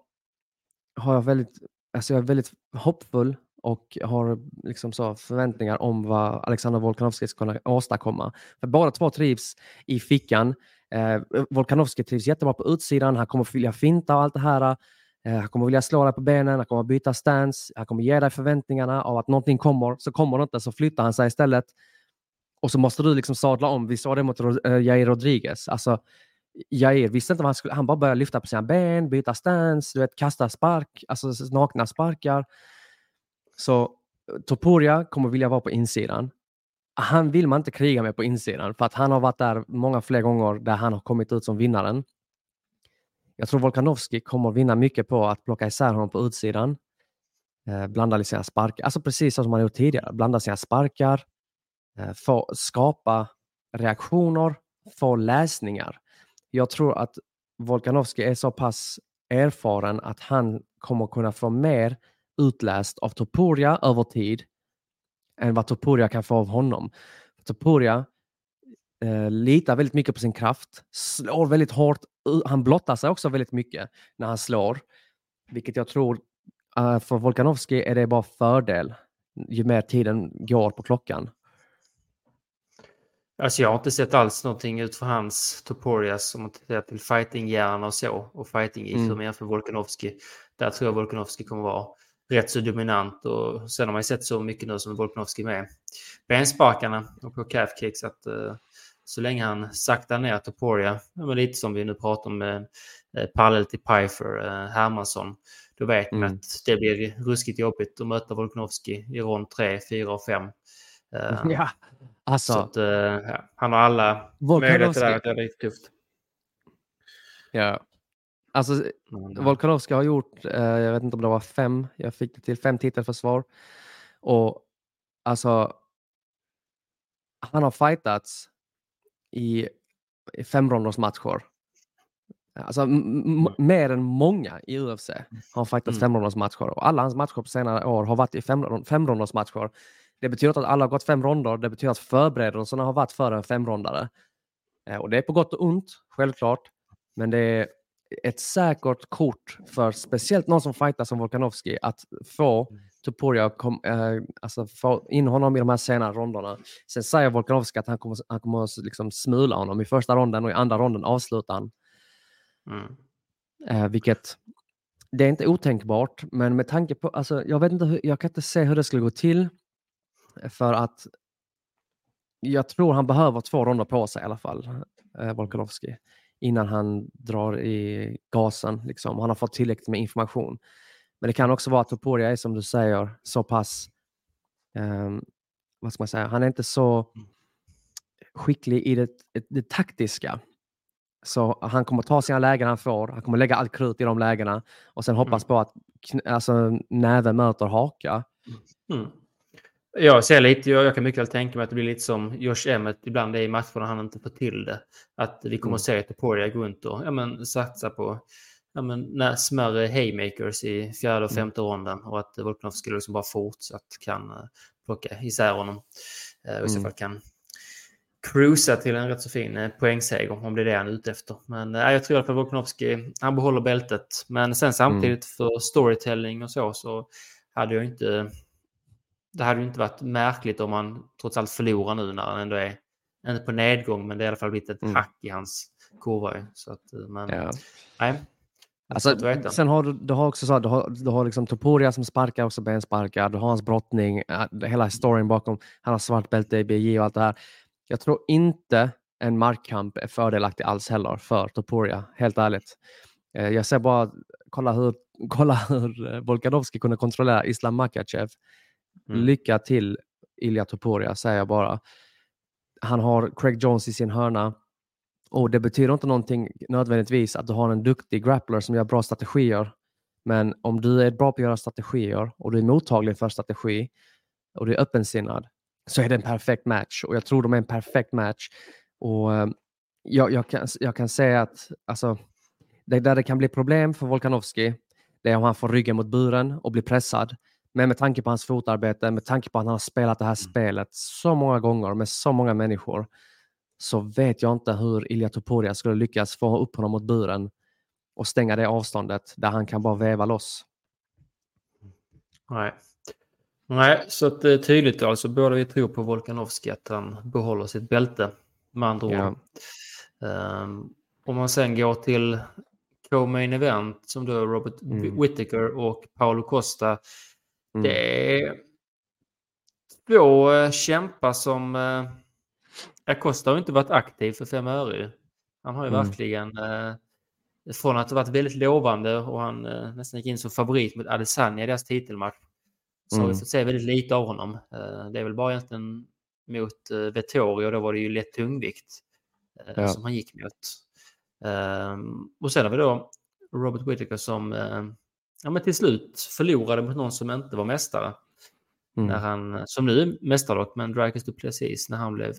har jag väldigt, alltså jag är väldigt hoppfull och har liksom så förväntningar om vad Alexander Volkanovski ska kunna åstadkomma. För båda två trivs i fickan. Eh, Volkanovski trivs jättebra på utsidan. Han kommer att vilja finta och allt det här. Eh, han kommer vilja slå dig på benen, han kommer byta stance, han kommer ge dig förväntningarna av att någonting kommer. Så kommer det inte, så flyttar han sig istället. Och så måste du liksom sadla om. Vi såg det mot eh, Jair Rodriguez. Alltså, Jair visste inte vad han skulle... Han bara började lyfta på sina ben, byta stance, du vet, kasta spark, alltså nakna sparkar. Så eh, Topuria kommer vilja vara på insidan. Han vill man inte kriga med på insidan för att han har varit där många fler gånger där han har kommit ut som vinnaren. Jag tror Volkanovski kommer vinna mycket på att plocka isär honom på utsidan. Eh, blanda sina sparkar, alltså precis som han gjort tidigare. Blanda sina sparkar, eh, få skapa reaktioner, få läsningar. Jag tror att Volkanovski är så pass erfaren att han kommer kunna få mer utläst av Topuria över tid än vad Topuria kan få av honom. Topuria eh, litar väldigt mycket på sin kraft, slår väldigt hårt. Han blottar sig också väldigt mycket när han slår, vilket jag tror uh, för Volkanovski är det bara fördel ju mer tiden går på klockan. Alltså jag har inte sett alls någonting ut för hans Toporias om man tittar till fightinghjärna och så och fighting i mm. för Volkanovski. Där tror jag Volkanovski kommer vara rätt så dominant och sen har man ju sett så mycket nu som Volkanovski med bensparkarna och på calf kicks att uh, så länge han saktar ner Toporia, men lite som vi nu pratar om med uh, parallell till Pfeiffer, uh, Hermansson, då vet man mm. att det blir ruskigt jobbigt att möta Volkanovski i rond 3, 4 och 5. Uh, ja, alltså. Så att, ja, han har alla möjligheter där att det är riktigt tufft. Ja, Alltså. Volkanovski har gjort, eh, jag vet inte om det var fem, jag fick det till fem titelförsvar. Och alltså, han har fightats i, i femrondersmatcher. Alltså mm. mer än många i UFC har han fightats mm. femrondersmatcher. Och alla hans matcher på senare år har varit i fem, femrondersmatcher. Det betyder att alla har gått fem ronder, det betyder att förberedelserna har varit för en femrondare. Eh, och det är på gott och ont, självklart. Men det är ett säkert kort för speciellt någon som fightar som Volkanovski att få mm. Tuporia kom, eh, alltså få in honom i de här senare ronderna. Sen säger Volkanovski att han kommer, han kommer att liksom smula honom i första ronden och i andra ronden avslutar han. Mm. Eh, vilket det är inte otänkbart, men med tanke på, alltså, jag vet inte, jag kan inte se hur det skulle gå till för att jag tror han behöver två ronder på sig i alla fall, eh, Volkanovski innan han drar i gasen. Liksom. Han har fått tillräckligt med information. Men det kan också vara att Topuria är som du säger så pass, um, vad ska man säga, han är inte så skicklig i det, det, det taktiska. Så han kommer ta sina lägen han får, han kommer lägga allt krut i de lägena och sen hoppas mm. på att alltså, näven möter haka. Mm. Jag ser lite, jag, jag kan mycket väl tänka mig att det blir lite som Josh Emmett ibland är i matcher när han inte får till det. Att vi kommer mm. att se Toporia gå runt och ja, men, satsa på ja, men, när smärre haymakers i fjärde och mm. femte mm. ronden och att Volkanov skulle liksom bara fortsatt kan uh, plocka isär honom. Uh, och i så mm. fall kan cruisa till en rätt så fin uh, poängseger om det är det han är ute efter. Men uh, jag tror att Volkanovski, han behåller bältet. Men sen samtidigt mm. för storytelling och så så hade jag inte det hade ju inte varit märkligt om han trots allt förlorar nu när han ändå är, inte på nedgång, men det är i alla fall blivit ett mm. hack i hans kurva. Så att, eh, men, ja. nej. Alltså, sen har du, du har också så, du har, du har liksom Topuria som sparkar, också bensparkar, du har hans brottning, hela historien bakom, han har svart bälte i BJ och allt det här. Jag tror inte en markkamp är fördelaktig alls heller för Topuria, helt ärligt. Eh, jag ser bara, kolla hur, kolla hur eh, Volkanovski kunde kontrollera Islam Makachev Mm. Lycka till Ilja Topuria säger jag bara. Han har Craig Jones i sin hörna och det betyder inte någonting nödvändigtvis att du har en duktig grappler som gör bra strategier. Men om du är bra på att göra strategier och du är mottaglig för strategi och du är öppensinnad så är det en perfekt match och jag tror de är en perfekt match. Och eh, jag, jag, kan, jag kan säga att alltså, det där det kan bli problem för Volkanovski, det är om han får ryggen mot buren och blir pressad. Men med tanke på hans fotarbete, med tanke på att han har spelat det här mm. spelet så många gånger med så många människor, så vet jag inte hur Ilja Topuria skulle lyckas få upp honom mot buren och stänga det avståndet där han kan bara väva loss. Nej, Nej så att det är tydligt alltså. Båda vi tror på Volkanovski att han behåller sitt bälte med andra ord. Ja. Um, om man sen går till co-main event som då Robert mm. Whittaker och Paolo Costa Mm. Det är två eh, kämpar som... Acosta har inte varit aktiv för fem öre. Han har ju mm. verkligen... Eh, från att ha varit väldigt lovande och han eh, nästan gick in som favorit mot Adesanya i deras titelmatch. Så mm. har vi fått se väldigt lite av honom. Eh, det är väl bara egentligen mot eh, Vettori och då var det ju lätt tungvikt eh, ja. som han gick mot. Ehm, och sen har vi då Robert Whittaker som eh, ja, men till slut förlorade mot någon som inte var mästare. Mm. När han, som nu är mästare dock, men Dragons Duplessis när han blev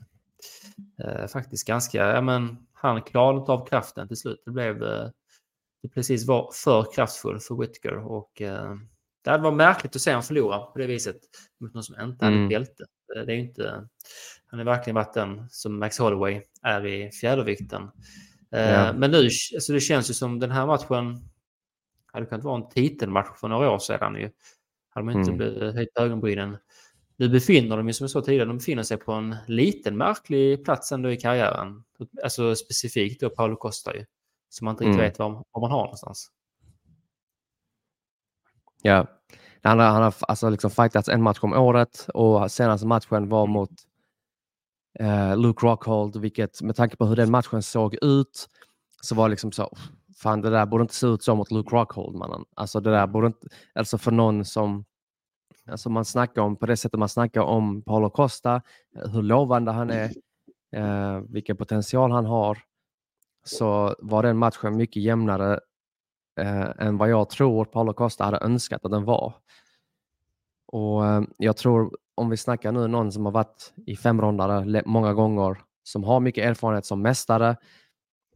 eh, faktiskt ganska, ja men han klarade inte av kraften till slut. Det blev, eh, Duplessis var för kraftfull för Whittaker och eh, det varit märkligt att se honom förlora på det viset mot någon som inte mm. hade bälte. Eh, det är inte, han har verkligen varit den som Max Holloway är i fjädervikten. Eh, ja. Men nu, alltså det känns ju som den här matchen hade kunnat vara en titelmatch för några år sedan. Ju. Hade man inte mm. höjt ögonbrynen. Nu befinner de ju som jag sa tidigare, de befinner sig på en liten märklig plats ändå i karriären. Alltså specifikt då Paolo Costa ju. Som man inte riktigt mm. vet var, var man har någonstans. Ja, Han har, han har alltså liksom fightats en match om året och senaste matchen var mot eh, Luke Rockhold, vilket med tanke på hur den matchen såg ut så var det liksom så, fan det där borde inte se ut så mot Luke Rockhold mannen. Alltså det där borde inte, alltså för någon som alltså man snackar om på det sättet man snackar om Paolo Costa, hur lovande han är, eh, vilken potential han har, så var den matchen mycket jämnare eh, än vad jag tror Paolo Costa hade önskat att den var. Och eh, Jag tror om vi snackar nu någon som har varit i femrondare många gånger, som har mycket erfarenhet som mästare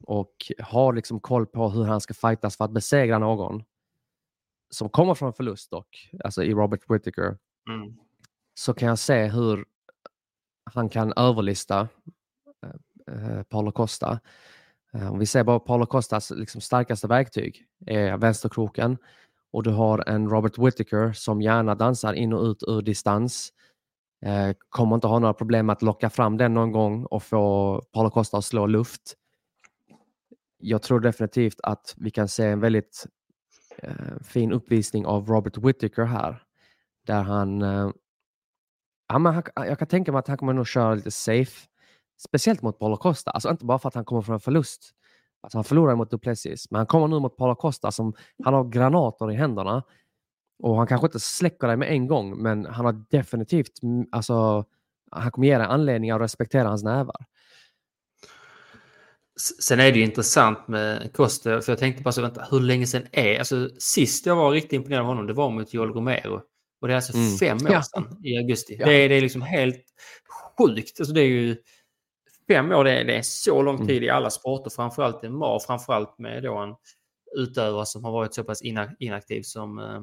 och har liksom koll på hur han ska fightas för att besegra någon som kommer från förlust dock, alltså i Robert Whittaker, mm. så kan jag se hur han kan överlista eh, Paulo Costa. Eh, om vi ser bara Paulo Costas liksom starkaste verktyg är vänsterkroken och du har en Robert Whittaker som gärna dansar in och ut ur distans. Eh, kommer inte ha några problem med att locka fram den någon gång och få Paulo Costa att slå luft. Jag tror definitivt att vi kan se en väldigt eh, fin uppvisning av Robert Whittaker här. Där han, eh, ja, men han, jag kan tänka mig att han kommer nog köra lite safe. Speciellt mot Paula Costa, alltså inte bara för att han kommer från en förlust. Alltså han förlorar mot Duplessis, men han kommer nu mot Paula Costa som han har granater i händerna. Och han kanske inte släcker dig med en gång, men han har definitivt, alltså, han kommer ge dig anledning att respektera hans nävar. Sen är det ju intressant med Costa, för jag tänkte bara så, vänta, hur länge sedan är Alltså sist jag var riktigt imponerad av honom, det var mot Joel Romero. Och det är alltså mm. fem år sedan i augusti. Ja. Det, är, det är liksom helt sjukt. Alltså det är ju fem år, det är, det är så lång mm. tid mm. i alla sporter, framförallt i MAR, framförallt med då en utövare som har varit så pass inaktiv som eh,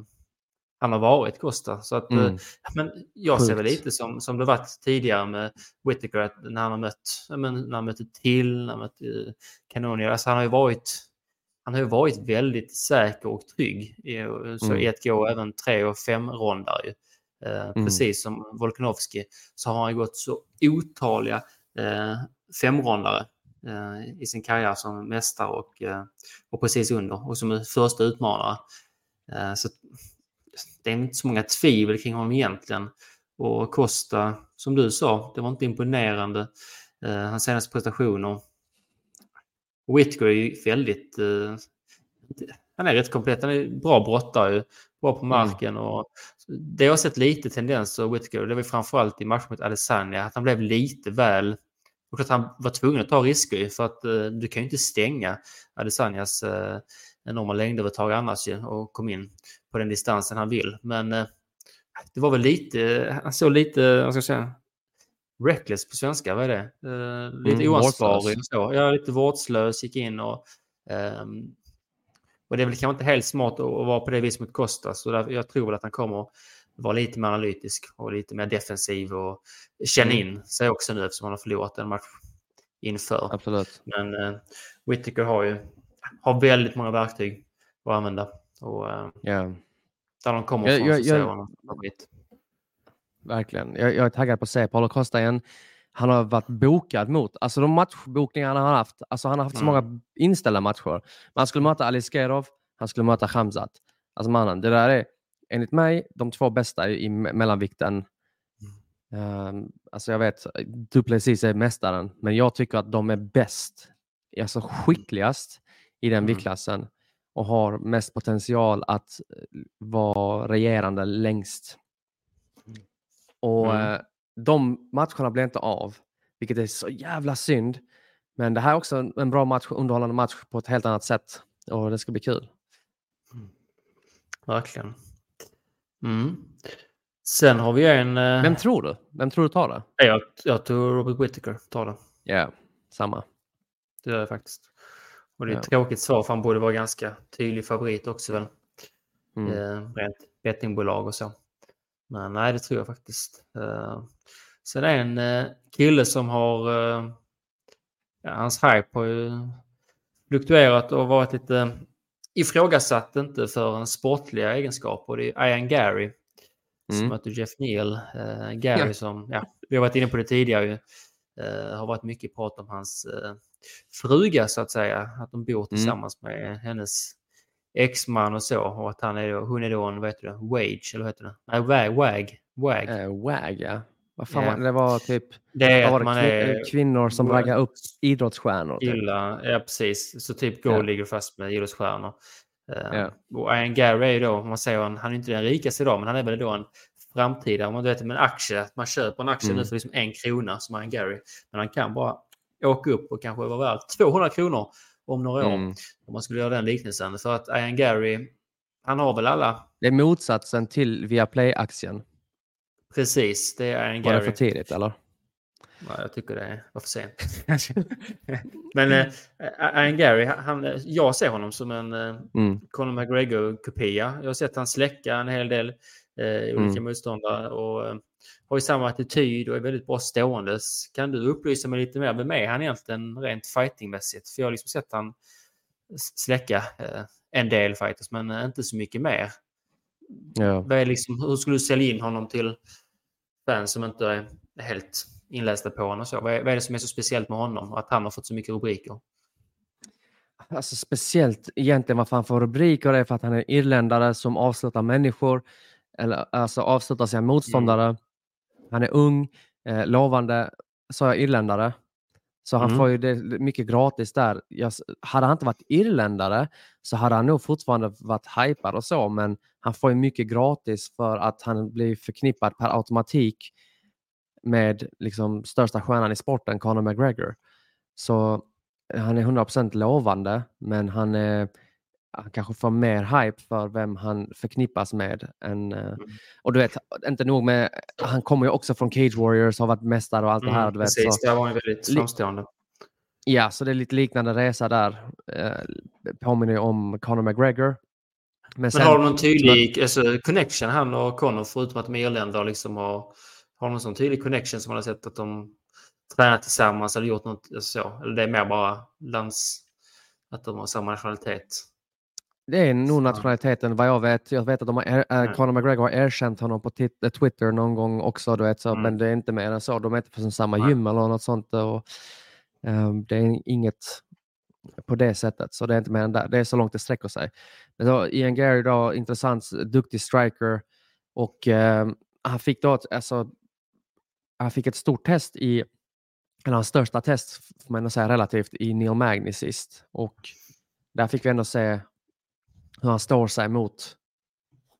han har varit, Costa. Så att, mm. Eh, men jag Sjukt. ser väl lite som, som det varit tidigare med Whittaker, att när han har mött, men, när han mötte till, när han mötte Canonier, alltså han har ju varit han har ju varit väldigt säker och trygg i, så mm. i att gå även tre och fem rondar. Eh, mm. Precis som Volkanovski så har han gått så otaliga eh, femrondare eh, i sin karriär som mästare och, eh, och precis under och som första utmanare. Eh, så det är inte så många tvivel kring honom egentligen. Och Costa, som du sa, det var inte imponerande. Eh, hans senaste prestationer. Whitger är ju väldigt... Eh, han är rätt komplett. Han är bra brottare, bra på mm. marken. Mm. Och det jag har sett lite tendenser Whitger, det var framförallt i matchen mot Adesanya, att han blev lite väl... Och att han var tvungen att ta risker för att eh, du kan ju inte stänga Adesanyas eh, enorma längdövertag annars ju och kom in på den distansen han vill. Men eh, det var väl lite, han såg lite, vad ska jag säga, reckless på svenska, vad är det? Eh, lite mm, oansvarig. Ja, lite vårdslös, gick in och... Eh, och det är väl kanske inte helt smart att, vara på det viset mot Costa, så där, jag tror väl att han kommer vara lite mer analytisk och lite mer defensiv och känna mm. in sig också nu eftersom han har förlorat en match inför. Absolut. Men eh, Whittaker har ju har väldigt många verktyg att använda. Och, yeah. Där de kommer ifrån jag, så jag, favorit. Verkligen. Jag, jag är taggad på att se Paulo Costa igen. Han har varit bokad mot, alltså de matchbokningarna han har haft, alltså han har haft så mm. många inställda matcher. Man skulle möta Ali Skerov, han skulle möta Khamzat. Alltså mannen, det där är enligt mig de två bästa i mellanvikten. Mm. Um, alltså jag vet, Duplessis är mästaren, men jag tycker att de är bäst, alltså skickligast i den mm. viktklassen och har mest potential att eh, vara regerande längst. Och mm. Eh, de matcherna blir inte av, vilket är så jävla synd. Men det här är också en bra match, underhållande match på ett helt annat sätt och det ska bli kul. Mm. Verkligen. Mm. Sen har vi en... Uh... Vem tror du? Vem tror du tar det? Jag, jag tror Robert Whittaker tar det. Ja, yeah, samma. Det gör jag faktiskt. Och det är ett ja. tråkigt svar för han borde vara ganska tydlig favorit också väl. Mm. Eh, rent bettingbolag och så. Men nej, det tror jag faktiskt. Eh, sen är en eh, kille som har... Eh, ja, hans hype har ju fluktuerat och varit lite ifrågasatt, inte för en sportliga egenskap. Och det är Ian Gary mm. som möter Jeff Neal. Eh, Gary ja. som, ja, vi har varit inne på det tidigare, eh, har varit mycket prat om hans eh, fruga så att säga. Att de bor mm. tillsammans mm. med hennes exman och så. Och att han är då, hon är då en, vad heter det, wage, eller vad heter det? Nej, wag, wag. Wag, uh, wag ja. Vad fan yeah. var, det var typ det var att man är kvinnor som wag. raggar upp idrottsstjärnor. Typ. Illa, ja precis. Så typ Go yeah. ligger fast med idrottsstjärnor. Uh, yeah. Och Ian Gary är då, man säger, han, han är inte den rikaste idag, men han är väl då en framtida, om man vet med en aktie, att man köper en aktie mm. nu för liksom en krona som Ian Gary. Men han kan bara åka upp och kanske vara värd 200 kronor om några år. Mm. Om man skulle göra den liknelsen. För att Ian Gary, han har väl alla... Det är motsatsen till Viaplay-aktien. Precis, det är Ian Gary. Var det för tidigt eller? Ja, jag tycker det var för sent. Men äh, Ian Gary, han, jag ser honom som en äh, mm. Conor McGregor-kopia. Jag har sett han släcka en hel del äh, olika mm. motståndare och äh, har ju samma attityd och är väldigt bra ståendes. Kan du upplysa mig lite mer? Vem är han egentligen rent fightingmässigt? För jag har liksom sett han släcka äh, en del fighters, men inte så mycket mer. Ja. Vad är liksom, hur skulle du sälja in honom till fans som inte är helt inlästa på honom? Så? Vad, är, vad är det som är så speciellt med honom? Att han har fått så mycket rubriker? Alltså speciellt egentligen varför han får rubriker är för att han är irländare som avslutar människor, eller alltså avslutar sina motståndare. Mm. Han är ung, eh, lovande, sa jag irländare. Så han mm. får ju det mycket gratis där. Jag, hade han inte varit irländare så hade han nog fortfarande varit hypad och så, men han får ju mycket gratis för att han blir förknippad per automatik med liksom största stjärnan i sporten, Conor McGregor. Så han är 100% lovande, men han, är, han kanske får mer hype för vem han förknippas med. Än, eh, mm. Och du vet, inte nog med, han kommer ju också från Cage Warriors, har varit mästare och allt mm, det här. Du vet, precis, så, det var ju väldigt framstående. Ja, så det är lite liknande resa där. Eh, påminner om Conor McGregor. Men, sen, Men har du någon tydlig men... alltså, connection, han och Conor, förutom att de är irländare, liksom har, har någon sån tydlig connection som man har sett att de tränat tillsammans eller gjort något så? Eller det är mer bara lands... Att de har samma nationalitet? Det är nog nationaliteten vad jag vet. Jag vet att de har, äh, Conor McGregor har erkänt honom på eh, Twitter någon gång också, du vet, så, mm. men det är inte mer än så. De är inte från samma Nej. gym eller något sånt. Och, um, det är inget på det sättet, så det är inte mer än där. Det är så långt det sträcker sig. Men då, Ian Gary, då, intressant, duktig striker och um, han fick då alltså, han fick ett stort test i, eller hans största test får man säga relativt, i Neil Magny sist. Och där fick vi ändå se hur han står sig mot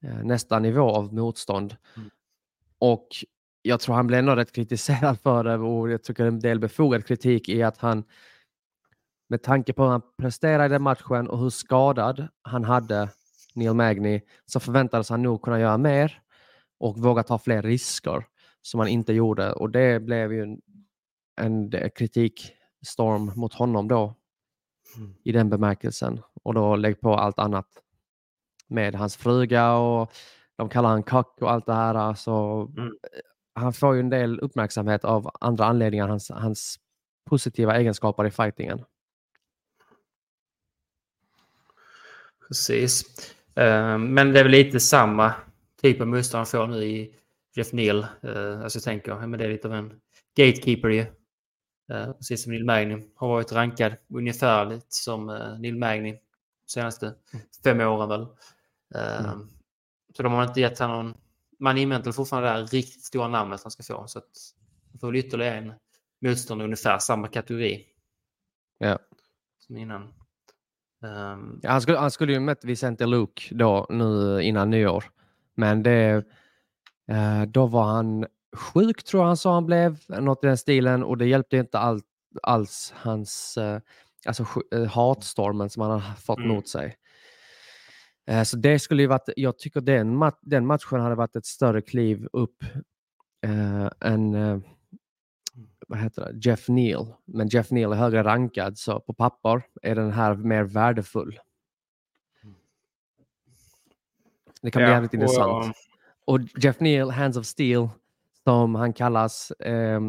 eh, nästa nivå av motstånd. Mm. Och jag tror han blev ändå rätt kritiserad för det och jag tycker en del befogad kritik i att han med tanke på hur han presterade i den matchen och hur skadad han hade Neil Magny så förväntades han nog kunna göra mer och våga ta fler risker som han inte gjorde och det blev ju en, en kritikstorm mot honom då mm. i den bemärkelsen och då lägg på allt annat med hans fruga och de kallar han kock och allt det här. Så mm. Han får ju en del uppmärksamhet av andra anledningar, hans, hans positiva egenskaper i fightingen. Precis. Uh, men det är väl lite samma typ av motstånd han får nu i Jeff Neal. Uh, alltså jag tänker, men det är lite av en gatekeeper ju. Precis som Neil Magny har varit rankad ungefärligt som Neil Magny senaste mm. fem åren väl. Mm. Ehm, så de har inte gett honom någon... Man inväntar fortfarande det här riktigt stora namnet han ska få. Så att han får väl ytterligare en motståndare ungefär samma kategori. Ja. Som innan. Um... Ja, han, skulle, han skulle ju mött Vicente Luke då nu innan nyår. Men det, eh, då var han sjuk tror jag han sa han blev, något i den stilen och det hjälpte inte all, alls hans eh, alltså, eh, hatstormen som han har fått mm. mot sig. Eh, så det skulle ju varit, jag tycker den, mat, den matchen hade varit ett större kliv upp eh, än eh, vad heter det? Jeff Neal. Men Jeff Neal är högre rankad så på papper är den här mer värdefull. Det kan bli ja, jävligt och, intressant. Och Jeff Neal, Hands of Steel, som han kallas. Eh,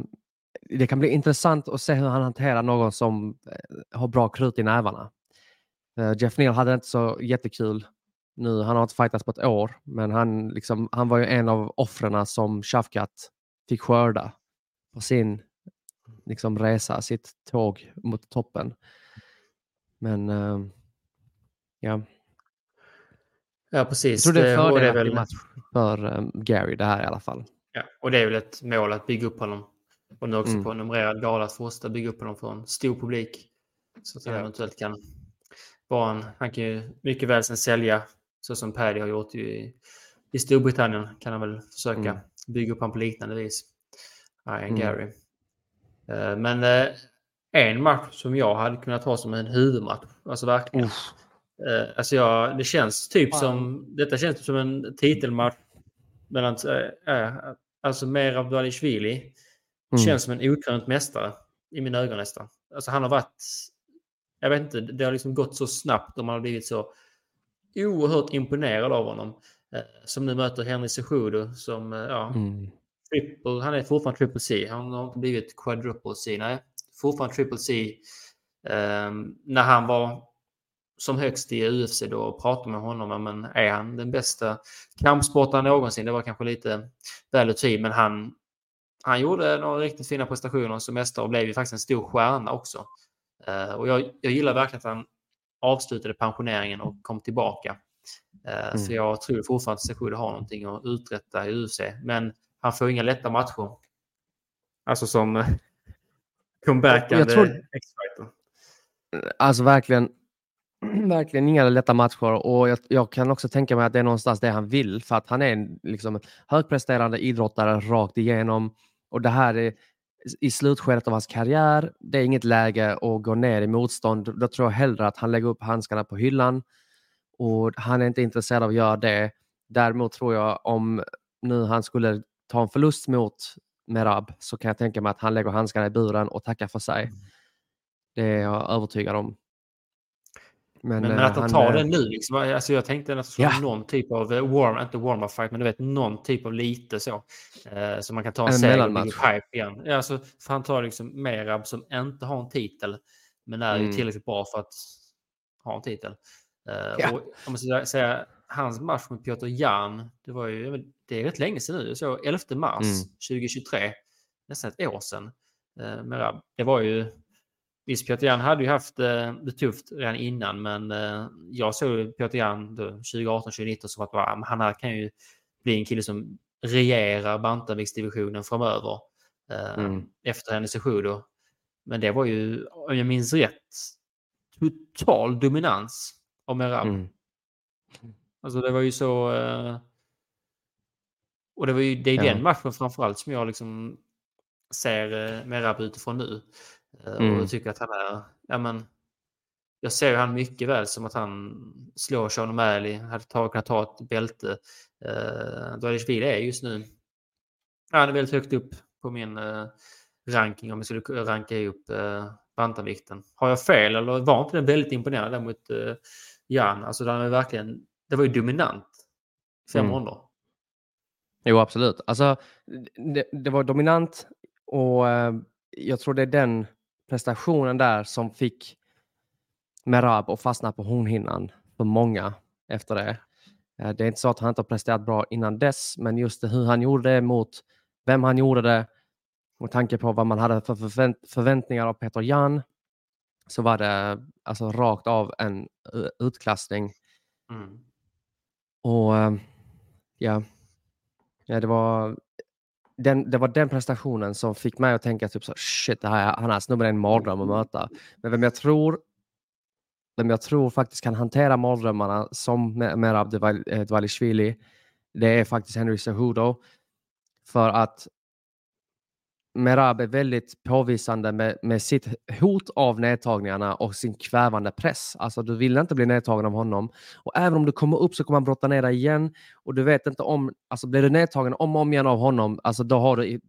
det kan bli intressant att se hur han hanterar någon som eh, har bra krut i nävarna. Uh, Jeff Neal hade inte så jättekul nu. Han har inte fightats på ett år, men han, liksom, han var ju en av offren som Shafkat fick skörda på sin liksom, resa, sitt tåg mot toppen. Men uh, ja. Ja, precis. Jag tror det är fördelaktig väl... match för um, Gary det här i alla fall. Ja, och det är väl ett mål att bygga upp honom. Och nu också mm. på en numrerad gala att fortsätta bygga upp honom för en stor publik. Så att han ja. eventuellt kan vara en... Han kan ju mycket väl sen sälja så som Paddy har gjort i, i Storbritannien. Kan han väl försöka mm. bygga upp honom på liknande vis. Ryan mm. Gary. Uh, men uh, en match som jag hade kunnat ha som en huvudmatch. Alltså verkligen. Uh, alltså jag, det känns typ som... Detta känns typ som en titelmatch mellan... Uh, alltså Merab Dvalishvili. Mm. Känns som en okrönt mästare i mina ögon nästan. Alltså han har varit... Jag vet inte, det har liksom gått så snabbt och man har blivit så oerhört imponerad av honom. Eh, som nu möter Henry Cejudo som, eh, ja, mm. triple, han är fortfarande triple C. Han har inte blivit quadruple C, nej. Fortfarande triple C. Um, när han var som högst i UFC då pratade med honom, men är han den bästa kampsportaren någonsin? Det var kanske lite väl ut men han, han gjorde några riktigt fina prestationer som mästare och blev ju faktiskt en stor stjärna också. Uh, och jag, jag gillar verkligen att han avslutade pensioneringen och kom tillbaka. Uh, mm. Så jag tror fortfarande att Sejudo har någonting att uträtta i UFC, men han får inga lätta matcher. Alltså som comebackande tror... X-Fighter. Alltså verkligen verkligen inga lätta matcher och jag, jag, kan också tänka mig att det är någonstans det han vill för att han är en liksom, högpresterande idrottare rakt igenom och det här är i slutskedet av hans karriär. Det är inget läge att gå ner i motstånd. Då tror jag hellre att han lägger upp handskarna på hyllan och han är inte intresserad av att göra det. Däremot tror jag om nu han skulle ta en förlust mot Merab så kan jag tänka mig att han lägger handskarna i buren och tackar för sig. Mm. Det är jag övertygad om. Men, men, men att han tar det nu, liksom, alltså jag tänkte att ja. någon typ av eh, warm, inte warm-up fight, men du vet någon typ av lite så. Eh, så man kan ta en, en seger och hype igen. Ja, alltså, för han tar liksom Merab som inte har en titel, men är mm. ju tillräckligt bra för att ha en titel. Eh, ja. och om man ska säga, hans match mot Piotr Jan, det var ju, det är rätt länge sedan nu, så 11 mars mm. 2023, nästan ett år sedan. Eh, Merab, det var ju Visst, Piotr Jan hade ju haft eh, det tufft redan innan, men eh, jag såg Piotr Jan 2018-2019 som att va, han här kan ju bli en kille som regerar bantamviktsdivisionen framöver eh, mm. efter hennes Cejudo. Men det var ju, om jag minns rätt, total dominans av Merab. Mm. Alltså det var ju så... Och det var ju det är ja. den matchen framförallt som jag liksom ser Merab utifrån nu. Eh, mm. Och tycker att han är, ja men, jag ser han mycket väl som att han slår Sean O'Malley, hade tag, kunnat ta ett bälte. Uh, Dvalishvili är just nu, han är väldigt högt upp på min uh, ranking om jag skulle ranka upp uh, bantamvikten. Har jag fel eller var inte den väldigt imponerad där mot uh, Jan? Alltså den är verkligen, det var ju dominant. Fem mm. ronder. Jo, absolut. Alltså, det, det var dominant och jag tror det är den prestationen där som fick Merab att fastna på hornhinnan för många efter det. Eh, det är inte så att han inte har presterat bra innan dess, men just det, hur han gjorde det mot vem han gjorde det och tanke på vad man hade för förvänt förväntningar av Peter Jan så var det alltså rakt av en utklassning. Mm. Och eh, ja, ja, det var den, det var den prestationen som fick mig att tänka typ så shit, det här, han här snubben är alltså en mardröm att möta. Men vem jag tror vem jag tror faktiskt kan hantera mardrömmarna som Merab Dvalishvili, eh, det är faktiskt Henry Cejudo. För att Merab är väldigt påvisande med, med sitt hot av nedtagningarna och sin kvävande press. Alltså du vill inte bli nedtagen av honom. Och även om du kommer upp så kommer han brotta ner dig igen. Och du vet inte om, alltså blir du nedtagen om och om igen av honom, alltså då har du...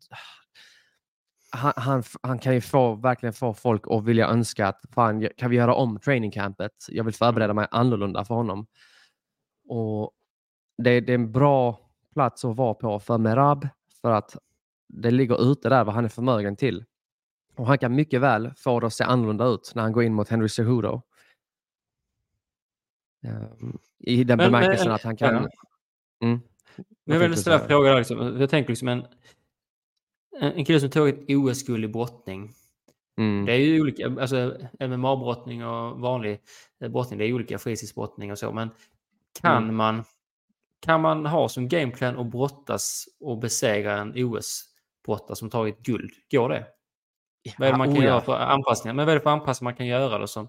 Han, han, han, kan ju få, verkligen få folk att vilja önska att fan, kan vi göra om trainingcampet? Jag vill förbereda mig annorlunda för honom. Och det, det är en bra plats att vara på för Merab för att det ligger ute där vad han är förmögen till. Och han kan mycket väl få det att se annorlunda ut när han går in mot Henry Cejudo. Um, I den men, bemärkelsen men, att han kan... Mm. Men jag vill ställa en fråga. Liksom. Jag tänker liksom en, en kille som tog ett OS-guld i brottning. Mm. Det är ju olika, alltså MMA-brottning och vanlig brottning, det är olika fritidsbrottning och så, men kan mm. man kan man ha som gameplan och brottas och besegra en OS-brottare som tagit guld? Går det? Vad är det man kan oh, göra för anpassningar? Men vad är det för anpassningar man kan göra då som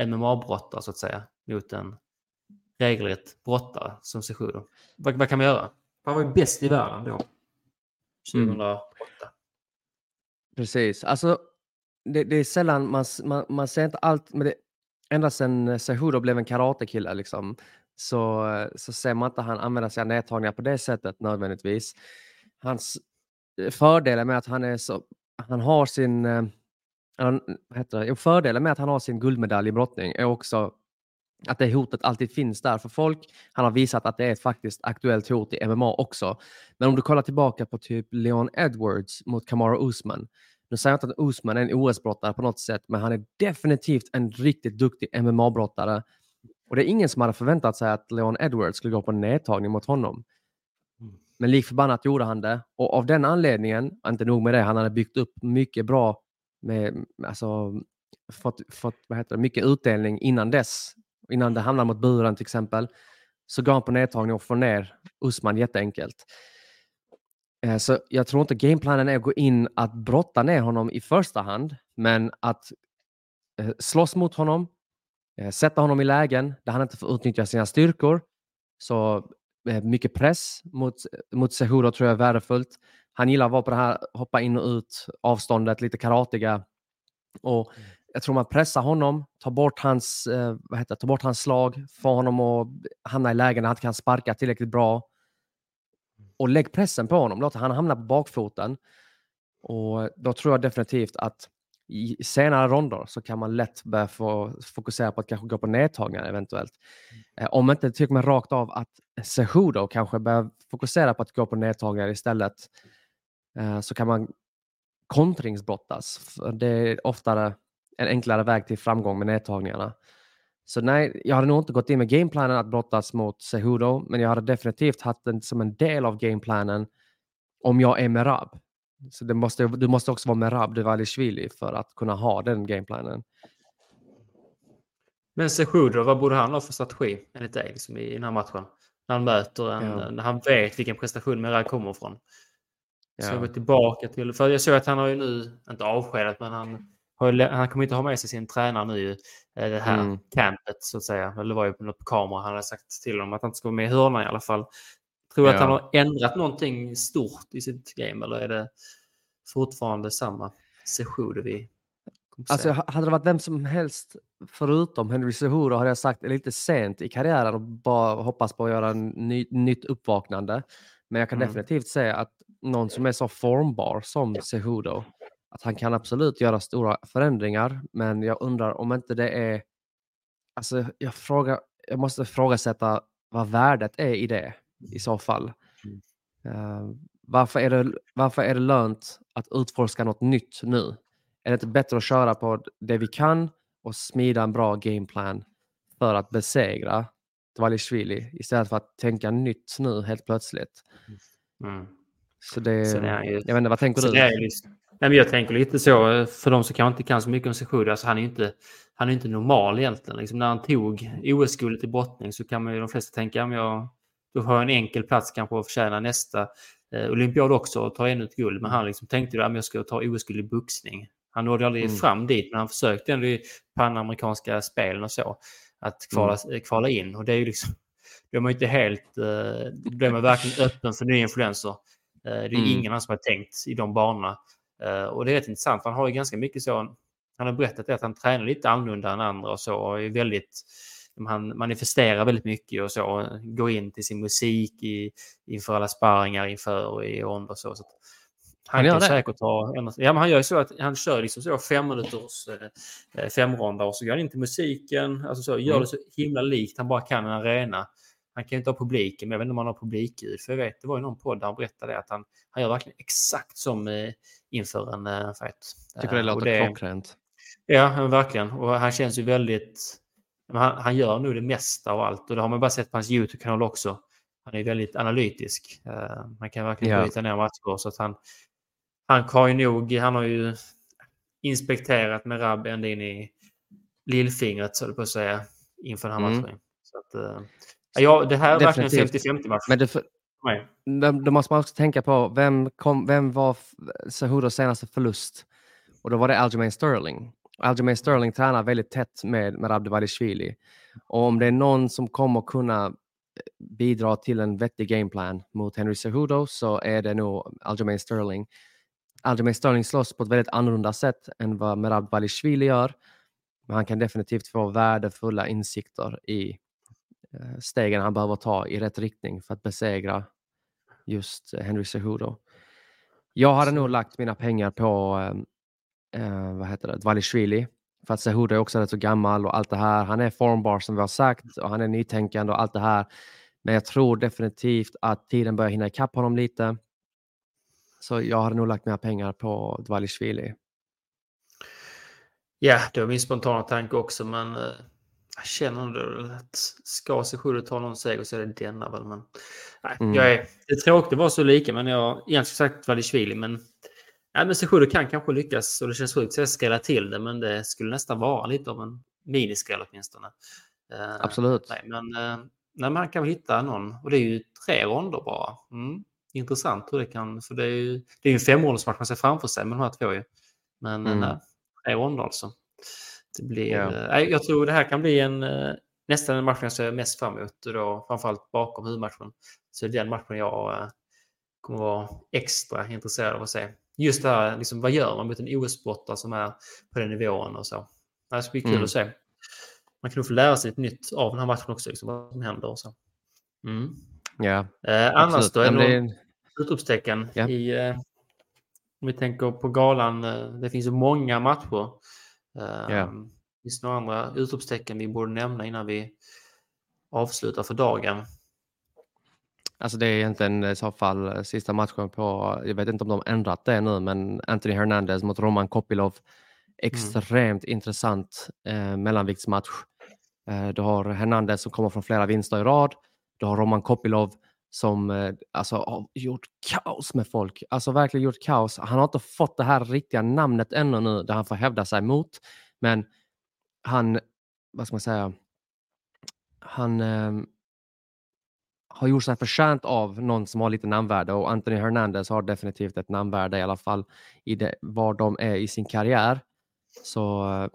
MMA-brottare så att säga mot en regelrätt brottare som Sejudo? Vad, vad kan man göra? Han var ju bäst i världen då. 2008. Mm. Precis. Alltså, det, det, är sällan man, man, man ser inte allt, men det, ända sedan Cejudo blev en karatekille liksom, så, så ser man inte han använda sig av nedtagningar på det sättet nödvändigtvis. Hans fördelen med att han är så, han har sin, eh, han, heter det, fördelen med att han har sin guldmedalj i brottning är också att det hotet alltid finns där för folk. Han har visat att det är ett faktiskt aktuellt hot i MMA också. Men om du kollar tillbaka på typ Leon Edwards mot Kamara Usman. Nu säger jag inte att Usman är en OS-brottare på något sätt, men han är definitivt en riktigt duktig MMA-brottare. Och det är ingen som hade förväntat sig att Leon Edwards skulle gå på en nedtagning mot honom. Men lik förbannat gjorde han det. Och av den anledningen, inte nog med det, han hade byggt upp mycket bra med, alltså, fått, fått vad heter det, mycket utdelning innan dess innan det hamnade mot buren till exempel, så går han på nedtagning och får ner Usman jätteenkelt. Eh, så jag tror inte gameplanen är att gå in att brotta ner honom i första hand, men att eh, slåss mot honom, eh, sätta honom i lägen där han inte får utnyttja sina styrkor. Så mycket press mot, mot Sehuro tror jag är värdefullt. Han gillar att vara på det här hoppa in och ut avståndet, lite karatiga. Och mm jag tror man pressar honom, tar bort hans, eh, vad heter, tar bort hans slag, får honom att hamna i lägen där han inte kan sparka tillräckligt bra. Och lägg pressen på honom, låt han hamna på bakfoten. Och då tror jag definitivt att i senare ronder så kan man lätt börja få fokusera på att kanske gå på nedtagningar eventuellt. Eh, om inte tycker man rakt av att Cejudo kanske börjar fokusera på att gå på nedtagningar istället eh, så kan man kontringsbrottas. Det är oftare en enklare väg till framgång med nedtagningarna. Så nej, jag hade nog inte gått in med gameplanen att brottas mot Cejudo, men jag hade definitivt haft den som en del av gameplanen om jag är Merab. Så det måste, du måste också vara Merab Devalishvili för att kunna ha den gameplanen. Men Cejudo, vad borde han ha för strategi enligt dig liksom, i den här matchen? När han möter en, ja. när han vet vilken prestation Merab kommer ifrån. Ja. Så jag går tillbaka till, för jag såg att han har ju nu, inte avskedat, men han han kommer inte ha med sig sin tränare nu eh, det här mm. campet så att säga. Eller det var ju på kamera. Han hade sagt till honom att han inte ska vara med i hörnan i alla fall. Tror du ja. att han har ändrat någonting stort i sitt game eller är det fortfarande samma Sejudo vi Alltså, hade det varit vem som helst förutom Henry Cejudo hade jag sagt lite sent i karriären och bara hoppas på att göra en ny, nytt uppvaknande. Men jag kan mm. definitivt säga att någon som är så formbar som Cejudo att han kan absolut göra stora förändringar, men jag undrar om inte det är... Alltså, jag, frågar, jag måste ifrågasätta vad värdet är i det i så fall. Uh, varför, är det, varför är det lönt att utforska något nytt nu? Är det inte bättre att köra på det vi kan och smida en bra gameplan för att besegra Dvalishvili istället för att tänka nytt nu helt plötsligt? Mm. Så det, så det ju, jag vet inte, vad tänker du? Nej, men jag tänker lite så, för de som kanske inte kan så mycket om Sejudo, alltså han är ju inte, han är inte normal egentligen. Liksom när han tog OS-guldet i brottning så kan man ju de flesta tänka, om jag, då har jag en enkel plats kanske att förtjäna nästa eh, olympiad också och ta ännu ett guld. Men han liksom tänkte att jag ska ta OS-guld i boxning. Han nådde aldrig mm. fram dit, men han försökte ändå i panamerikanska spelen och så att kvala, mm. kvala in. Och det är ju liksom, då är man inte helt, eh, då är man verkligen öppen för nya influenser. Eh, det är mm. ingen som har tänkt i de banorna. Eh, och det är rätt intressant, han har ju ganska mycket så, han har berättat att han tränar lite annorlunda än andra och så och är väldigt, han manifesterar väldigt mycket och så, går in till sin musik i, inför alla sparringar inför och i rond och så. så han, han kan det. säkert ha... Ja, men han gör så att han kör liksom så fem minuters eh, eh, femrondar och så går han in till musiken. Alltså så, gör mm. det så himla likt han bara kan en arena. Han kan ju inte ha publiken, men jag vet inte om han har publikljud. För jag vet, det var ju någon podd där han berättade att han, han gör verkligen exakt som eh, inför en eh, fight. Tycker det låter det, klockrent. Ja, verkligen. Och han känns ju väldigt... Han, han, gör nog det mesta av allt och det har man bara sett på hans YouTube-kanal också. Han är väldigt analytisk. Uh, man kan verkligen ja. bryta ner matcher så att han, han har ju nog, han har ju inspekterat med Rab ända in i lillfingret så på att säga inför den här mm. matchen. Så att, uh, Ja, det här är verkligen 50-50 match. Men det, för, då måste man också tänka på vem, kom, vem var Cejudos senaste förlust? Och då var det Aljamain Sterling. Aljamain Sterling tränar väldigt tätt med, med Abdivalishvili. Och om det är någon som kommer kunna eh, bidra till en vettig gameplan mot Henry Cejudo så är det nog Aljamain Sterling. Aljamain Sterling slåss på ett väldigt annorlunda sätt än vad Merab Balishvili gör. Men han kan definitivt få värdefulla insikter i eh, stegen han behöver ta i rätt riktning för att besegra just Henry Cejudo. Jag hade nog lagt mina pengar på eh, vad heter det, Dvalishvili för att Cejudo är också rätt så gammal och allt det här. Han är formbar som vi har sagt och han är nytänkande och allt det här. Men jag tror definitivt att tiden börjar hinna ikapp honom lite. Så jag hade nog lagt mina pengar på Dvalishvili. Ja, det var min spontana tanke också, men eh, jag känner ändå att ska Cejudo ta någon seger så är det denna väl. Men, nej, mm. jag är, det är tråkigt att vara så lika, men jag egentligen sagt Dvalishvili, men Ja, men Sejudo kan kanske lyckas och det känns sjukt att skrälla till det, men det skulle nästan vara lite av en miniskräll åtminstone. Uh, Absolut. Nej, men, uh, nej, man kan väl hitta någon och det är ju tre ronder bara. Mm. Intressant hur det kan, för det är ju det är en femrondersmatch man ser framför sig med de här två ju. Men mm. nej, tre ronder alltså. Det blir, ja. uh, jag tror det här kan bli en nästan den matchen jag ser mest fram emot och då framförallt bakom huvudmatchen. Så det är den matchen jag kommer vara extra intresserad av att se just det här, liksom, vad gör man mot en OS-brottare som är på den nivån och så. Det ska bli kul mm. att se. Man kan nog få lära sig lite nytt av den här matchen också, liksom, vad som händer och så. Mm. Ja, eh, annars då, är det en... utropstecken ja. i... Eh, om vi tänker på galan, eh, det finns ju många matcher. Eh, ja. Finns det några andra utropstecken vi borde nämna innan vi avslutar för dagen? Alltså det är egentligen i så fall eh, sista matchen på, jag vet inte om de ändrat det nu, men Anthony Hernandez mot Roman Kopilov. Mm. Extremt mm. intressant eh, mellanviktsmatch. Eh, du har Hernandez som kommer från flera vinster i rad. Du har Roman Kopilov som eh, alltså, har gjort kaos med folk. Alltså verkligen gjort kaos. Han har inte fått det här riktiga namnet ännu nu där han får hävda sig mot. Men han, vad ska man säga, han eh, har gjort sig förtjänt av någon som har lite namnvärde och Anthony Hernandez har definitivt ett namnvärde i alla fall i det, var de är i sin karriär. Så eh,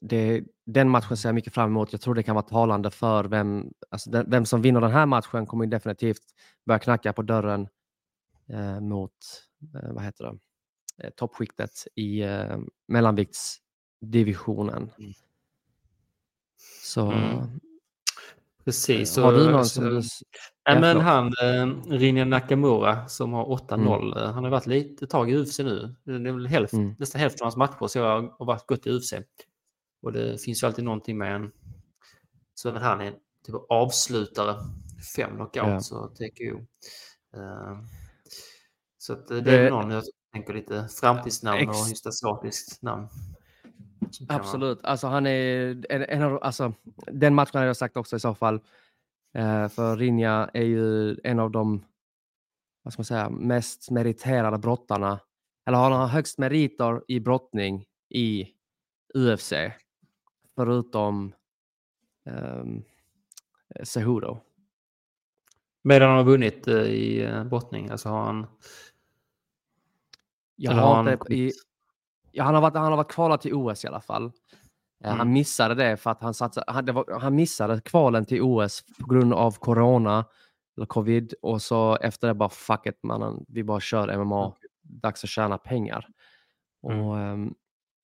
det, den matchen ser jag mycket fram emot. Jag tror det kan vara talande för vem, alltså den, vem som vinner den här matchen kommer definitivt börja knacka på dörren eh, mot eh, vad heter det? Eh, toppskiktet i eh, mellanviktsdivisionen. Mm. Så mm. Precis. Har du någon som. Ja, men han, eh, Rinja Nakamura som har 8-0, mm. Eh, han har varit lite tag i UFC nu. Det är väl hälft, mm. nästan hälften av hans matcher så jag har varit gått i UFC. Och det finns ju alltid någonting med en... Så även han är typ avslutare. Fem knockout ja. så TKO. Uh, eh, så att det är någon jag tänker lite framtidsnamn och just asiatiskt namn. Absolut. Alltså, han är en, en av, alltså, den matchen har jag sagt också i så fall. Eh, för Rinja är ju en av de vad ska man säga, mest meriterade brottarna. Eller han har högst meriter i brottning i UFC. Förutom um, Cejudo. Medan han har vunnit uh, i uh, brottning? Alltså har han... Jag har, inte, i, ja, han, har varit, han har varit kvalad till OS i alla fall. Eh, mm. Han missade det för att han, satsade, han, var, han missade kvalen till OS på grund av corona eller covid och så efter det bara fuck it mannen, vi bara kör MMA. Dags att tjäna pengar. Mm. Och um,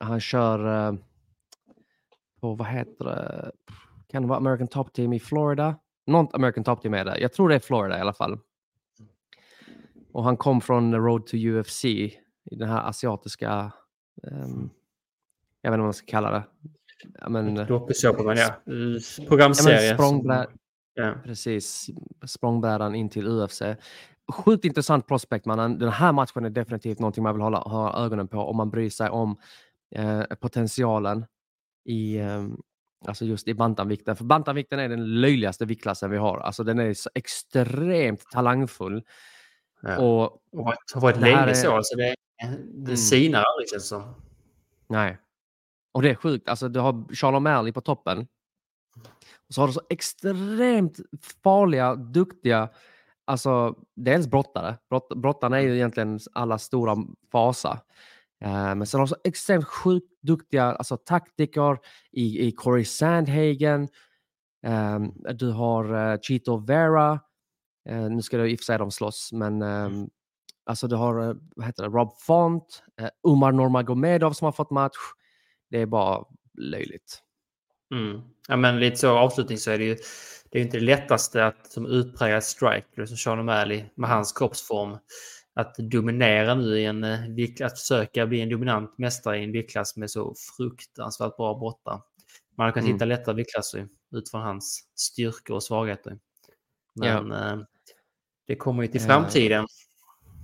han kör uh, på, vad heter det, kan det vara American Top Team i Florida? Något American Top Team är det. Jag tror det är Florida i alla fall. Och han kom från Road to UFC i den här asiatiska um, jag vet inte vad man ska kalla det. Ja, men, Dokusåpa, men ja. Programserie. Ja, språngbräd... ja. Precis. Språngbrädan in till UFC. Sjukt intressant prospect mannen. Den här matchen är definitivt någonting man vill hålla, ha ögonen på om man bryr sig om eh, potentialen i eh, Alltså just i bantamvikten. För bantamvikten är den löjligaste viktklassen vi har. Alltså den är så extremt talangfull. Ja. Och, och har varit länge så. Alltså det, det mm. sinar aldrig känns som. Nej. Och det är sjukt. Alltså, du har Charles O'Malley på toppen. så har du så extremt farliga, duktiga, alltså dels brottare. Brott, brottarna är ju egentligen alla stora fasa. Uh, men sen har du så extremt sjukt duktiga alltså, taktiker i, i Corey Sandhagen. Um, du har uh, Chito Vera. Uh, nu ska det i och för sig de slåss, men um, alltså du har vad heter det, Rob Font, Umar Normagomedov som har fått match. Det är bara löjligt. Mm. Ja, men lite så avslutning så är det ju det är inte det lättaste att som utpräglad striker som Sean O'Malley med hans kroppsform att dominera nu i en att försöka bli en dominant mästare i en viktklass med så fruktansvärt bra brottare. Man kan mm. hitta lättare viktklasser utifrån hans styrkor och svagheter. Men ja. eh, det kommer ju till framtiden.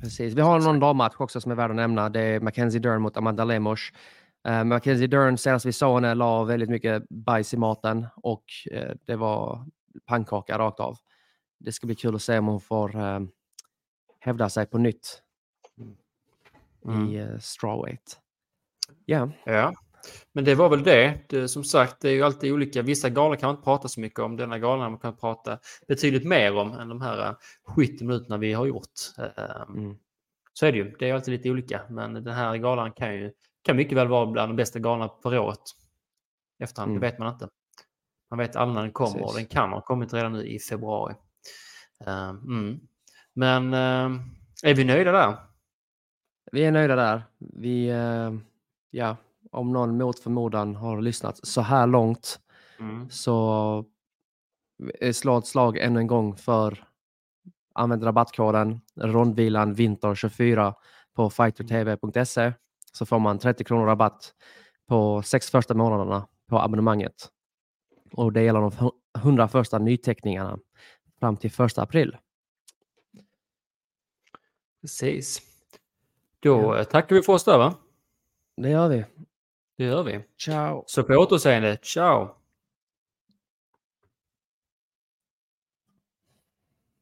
Precis. Vi har någon dammatch också som är värd att nämna. Det är Mackenzie Dern mot Amanda Lemos. Uh, Mackenzie Dern, senast vi såg henne, la väldigt mycket bajs i maten och uh, det var pannkaka rakt av. Det ska bli kul att se om hon får uh, hävda sig på nytt mm. i uh, strawweight. Yeah. Ja, men det var väl det. det. Som sagt, det är ju alltid olika. Vissa galor kan man inte prata så mycket om. Denna galan man kan prata betydligt mer om än de här 70 minuterna vi har gjort. Mm. Så är det ju. Det är alltid lite olika, men den här galan kan ju kan mycket väl vara bland de bästa galorna för året. Efterhand, mm. det vet man inte. Man vet aldrig när den kommer Precis. och den kan ha kommit redan nu i februari. Uh, mm. Men uh, är vi nöjda där? Vi är nöjda där. Vi, uh, ja, om någon mot förmodan har lyssnat så här långt mm. så slå ett slag ännu en gång för använd rabattkoden rondvilan vinter 24 på fightertv.se så får man 30 kronor rabatt på sex första månaderna på abonnemanget. Och det gäller de 100 första nyteckningarna fram till 1 april. Precis. Då ja. tackar vi för oss där va? Det gör vi. Det gör vi. Ciao. Så på återseende. Ciao.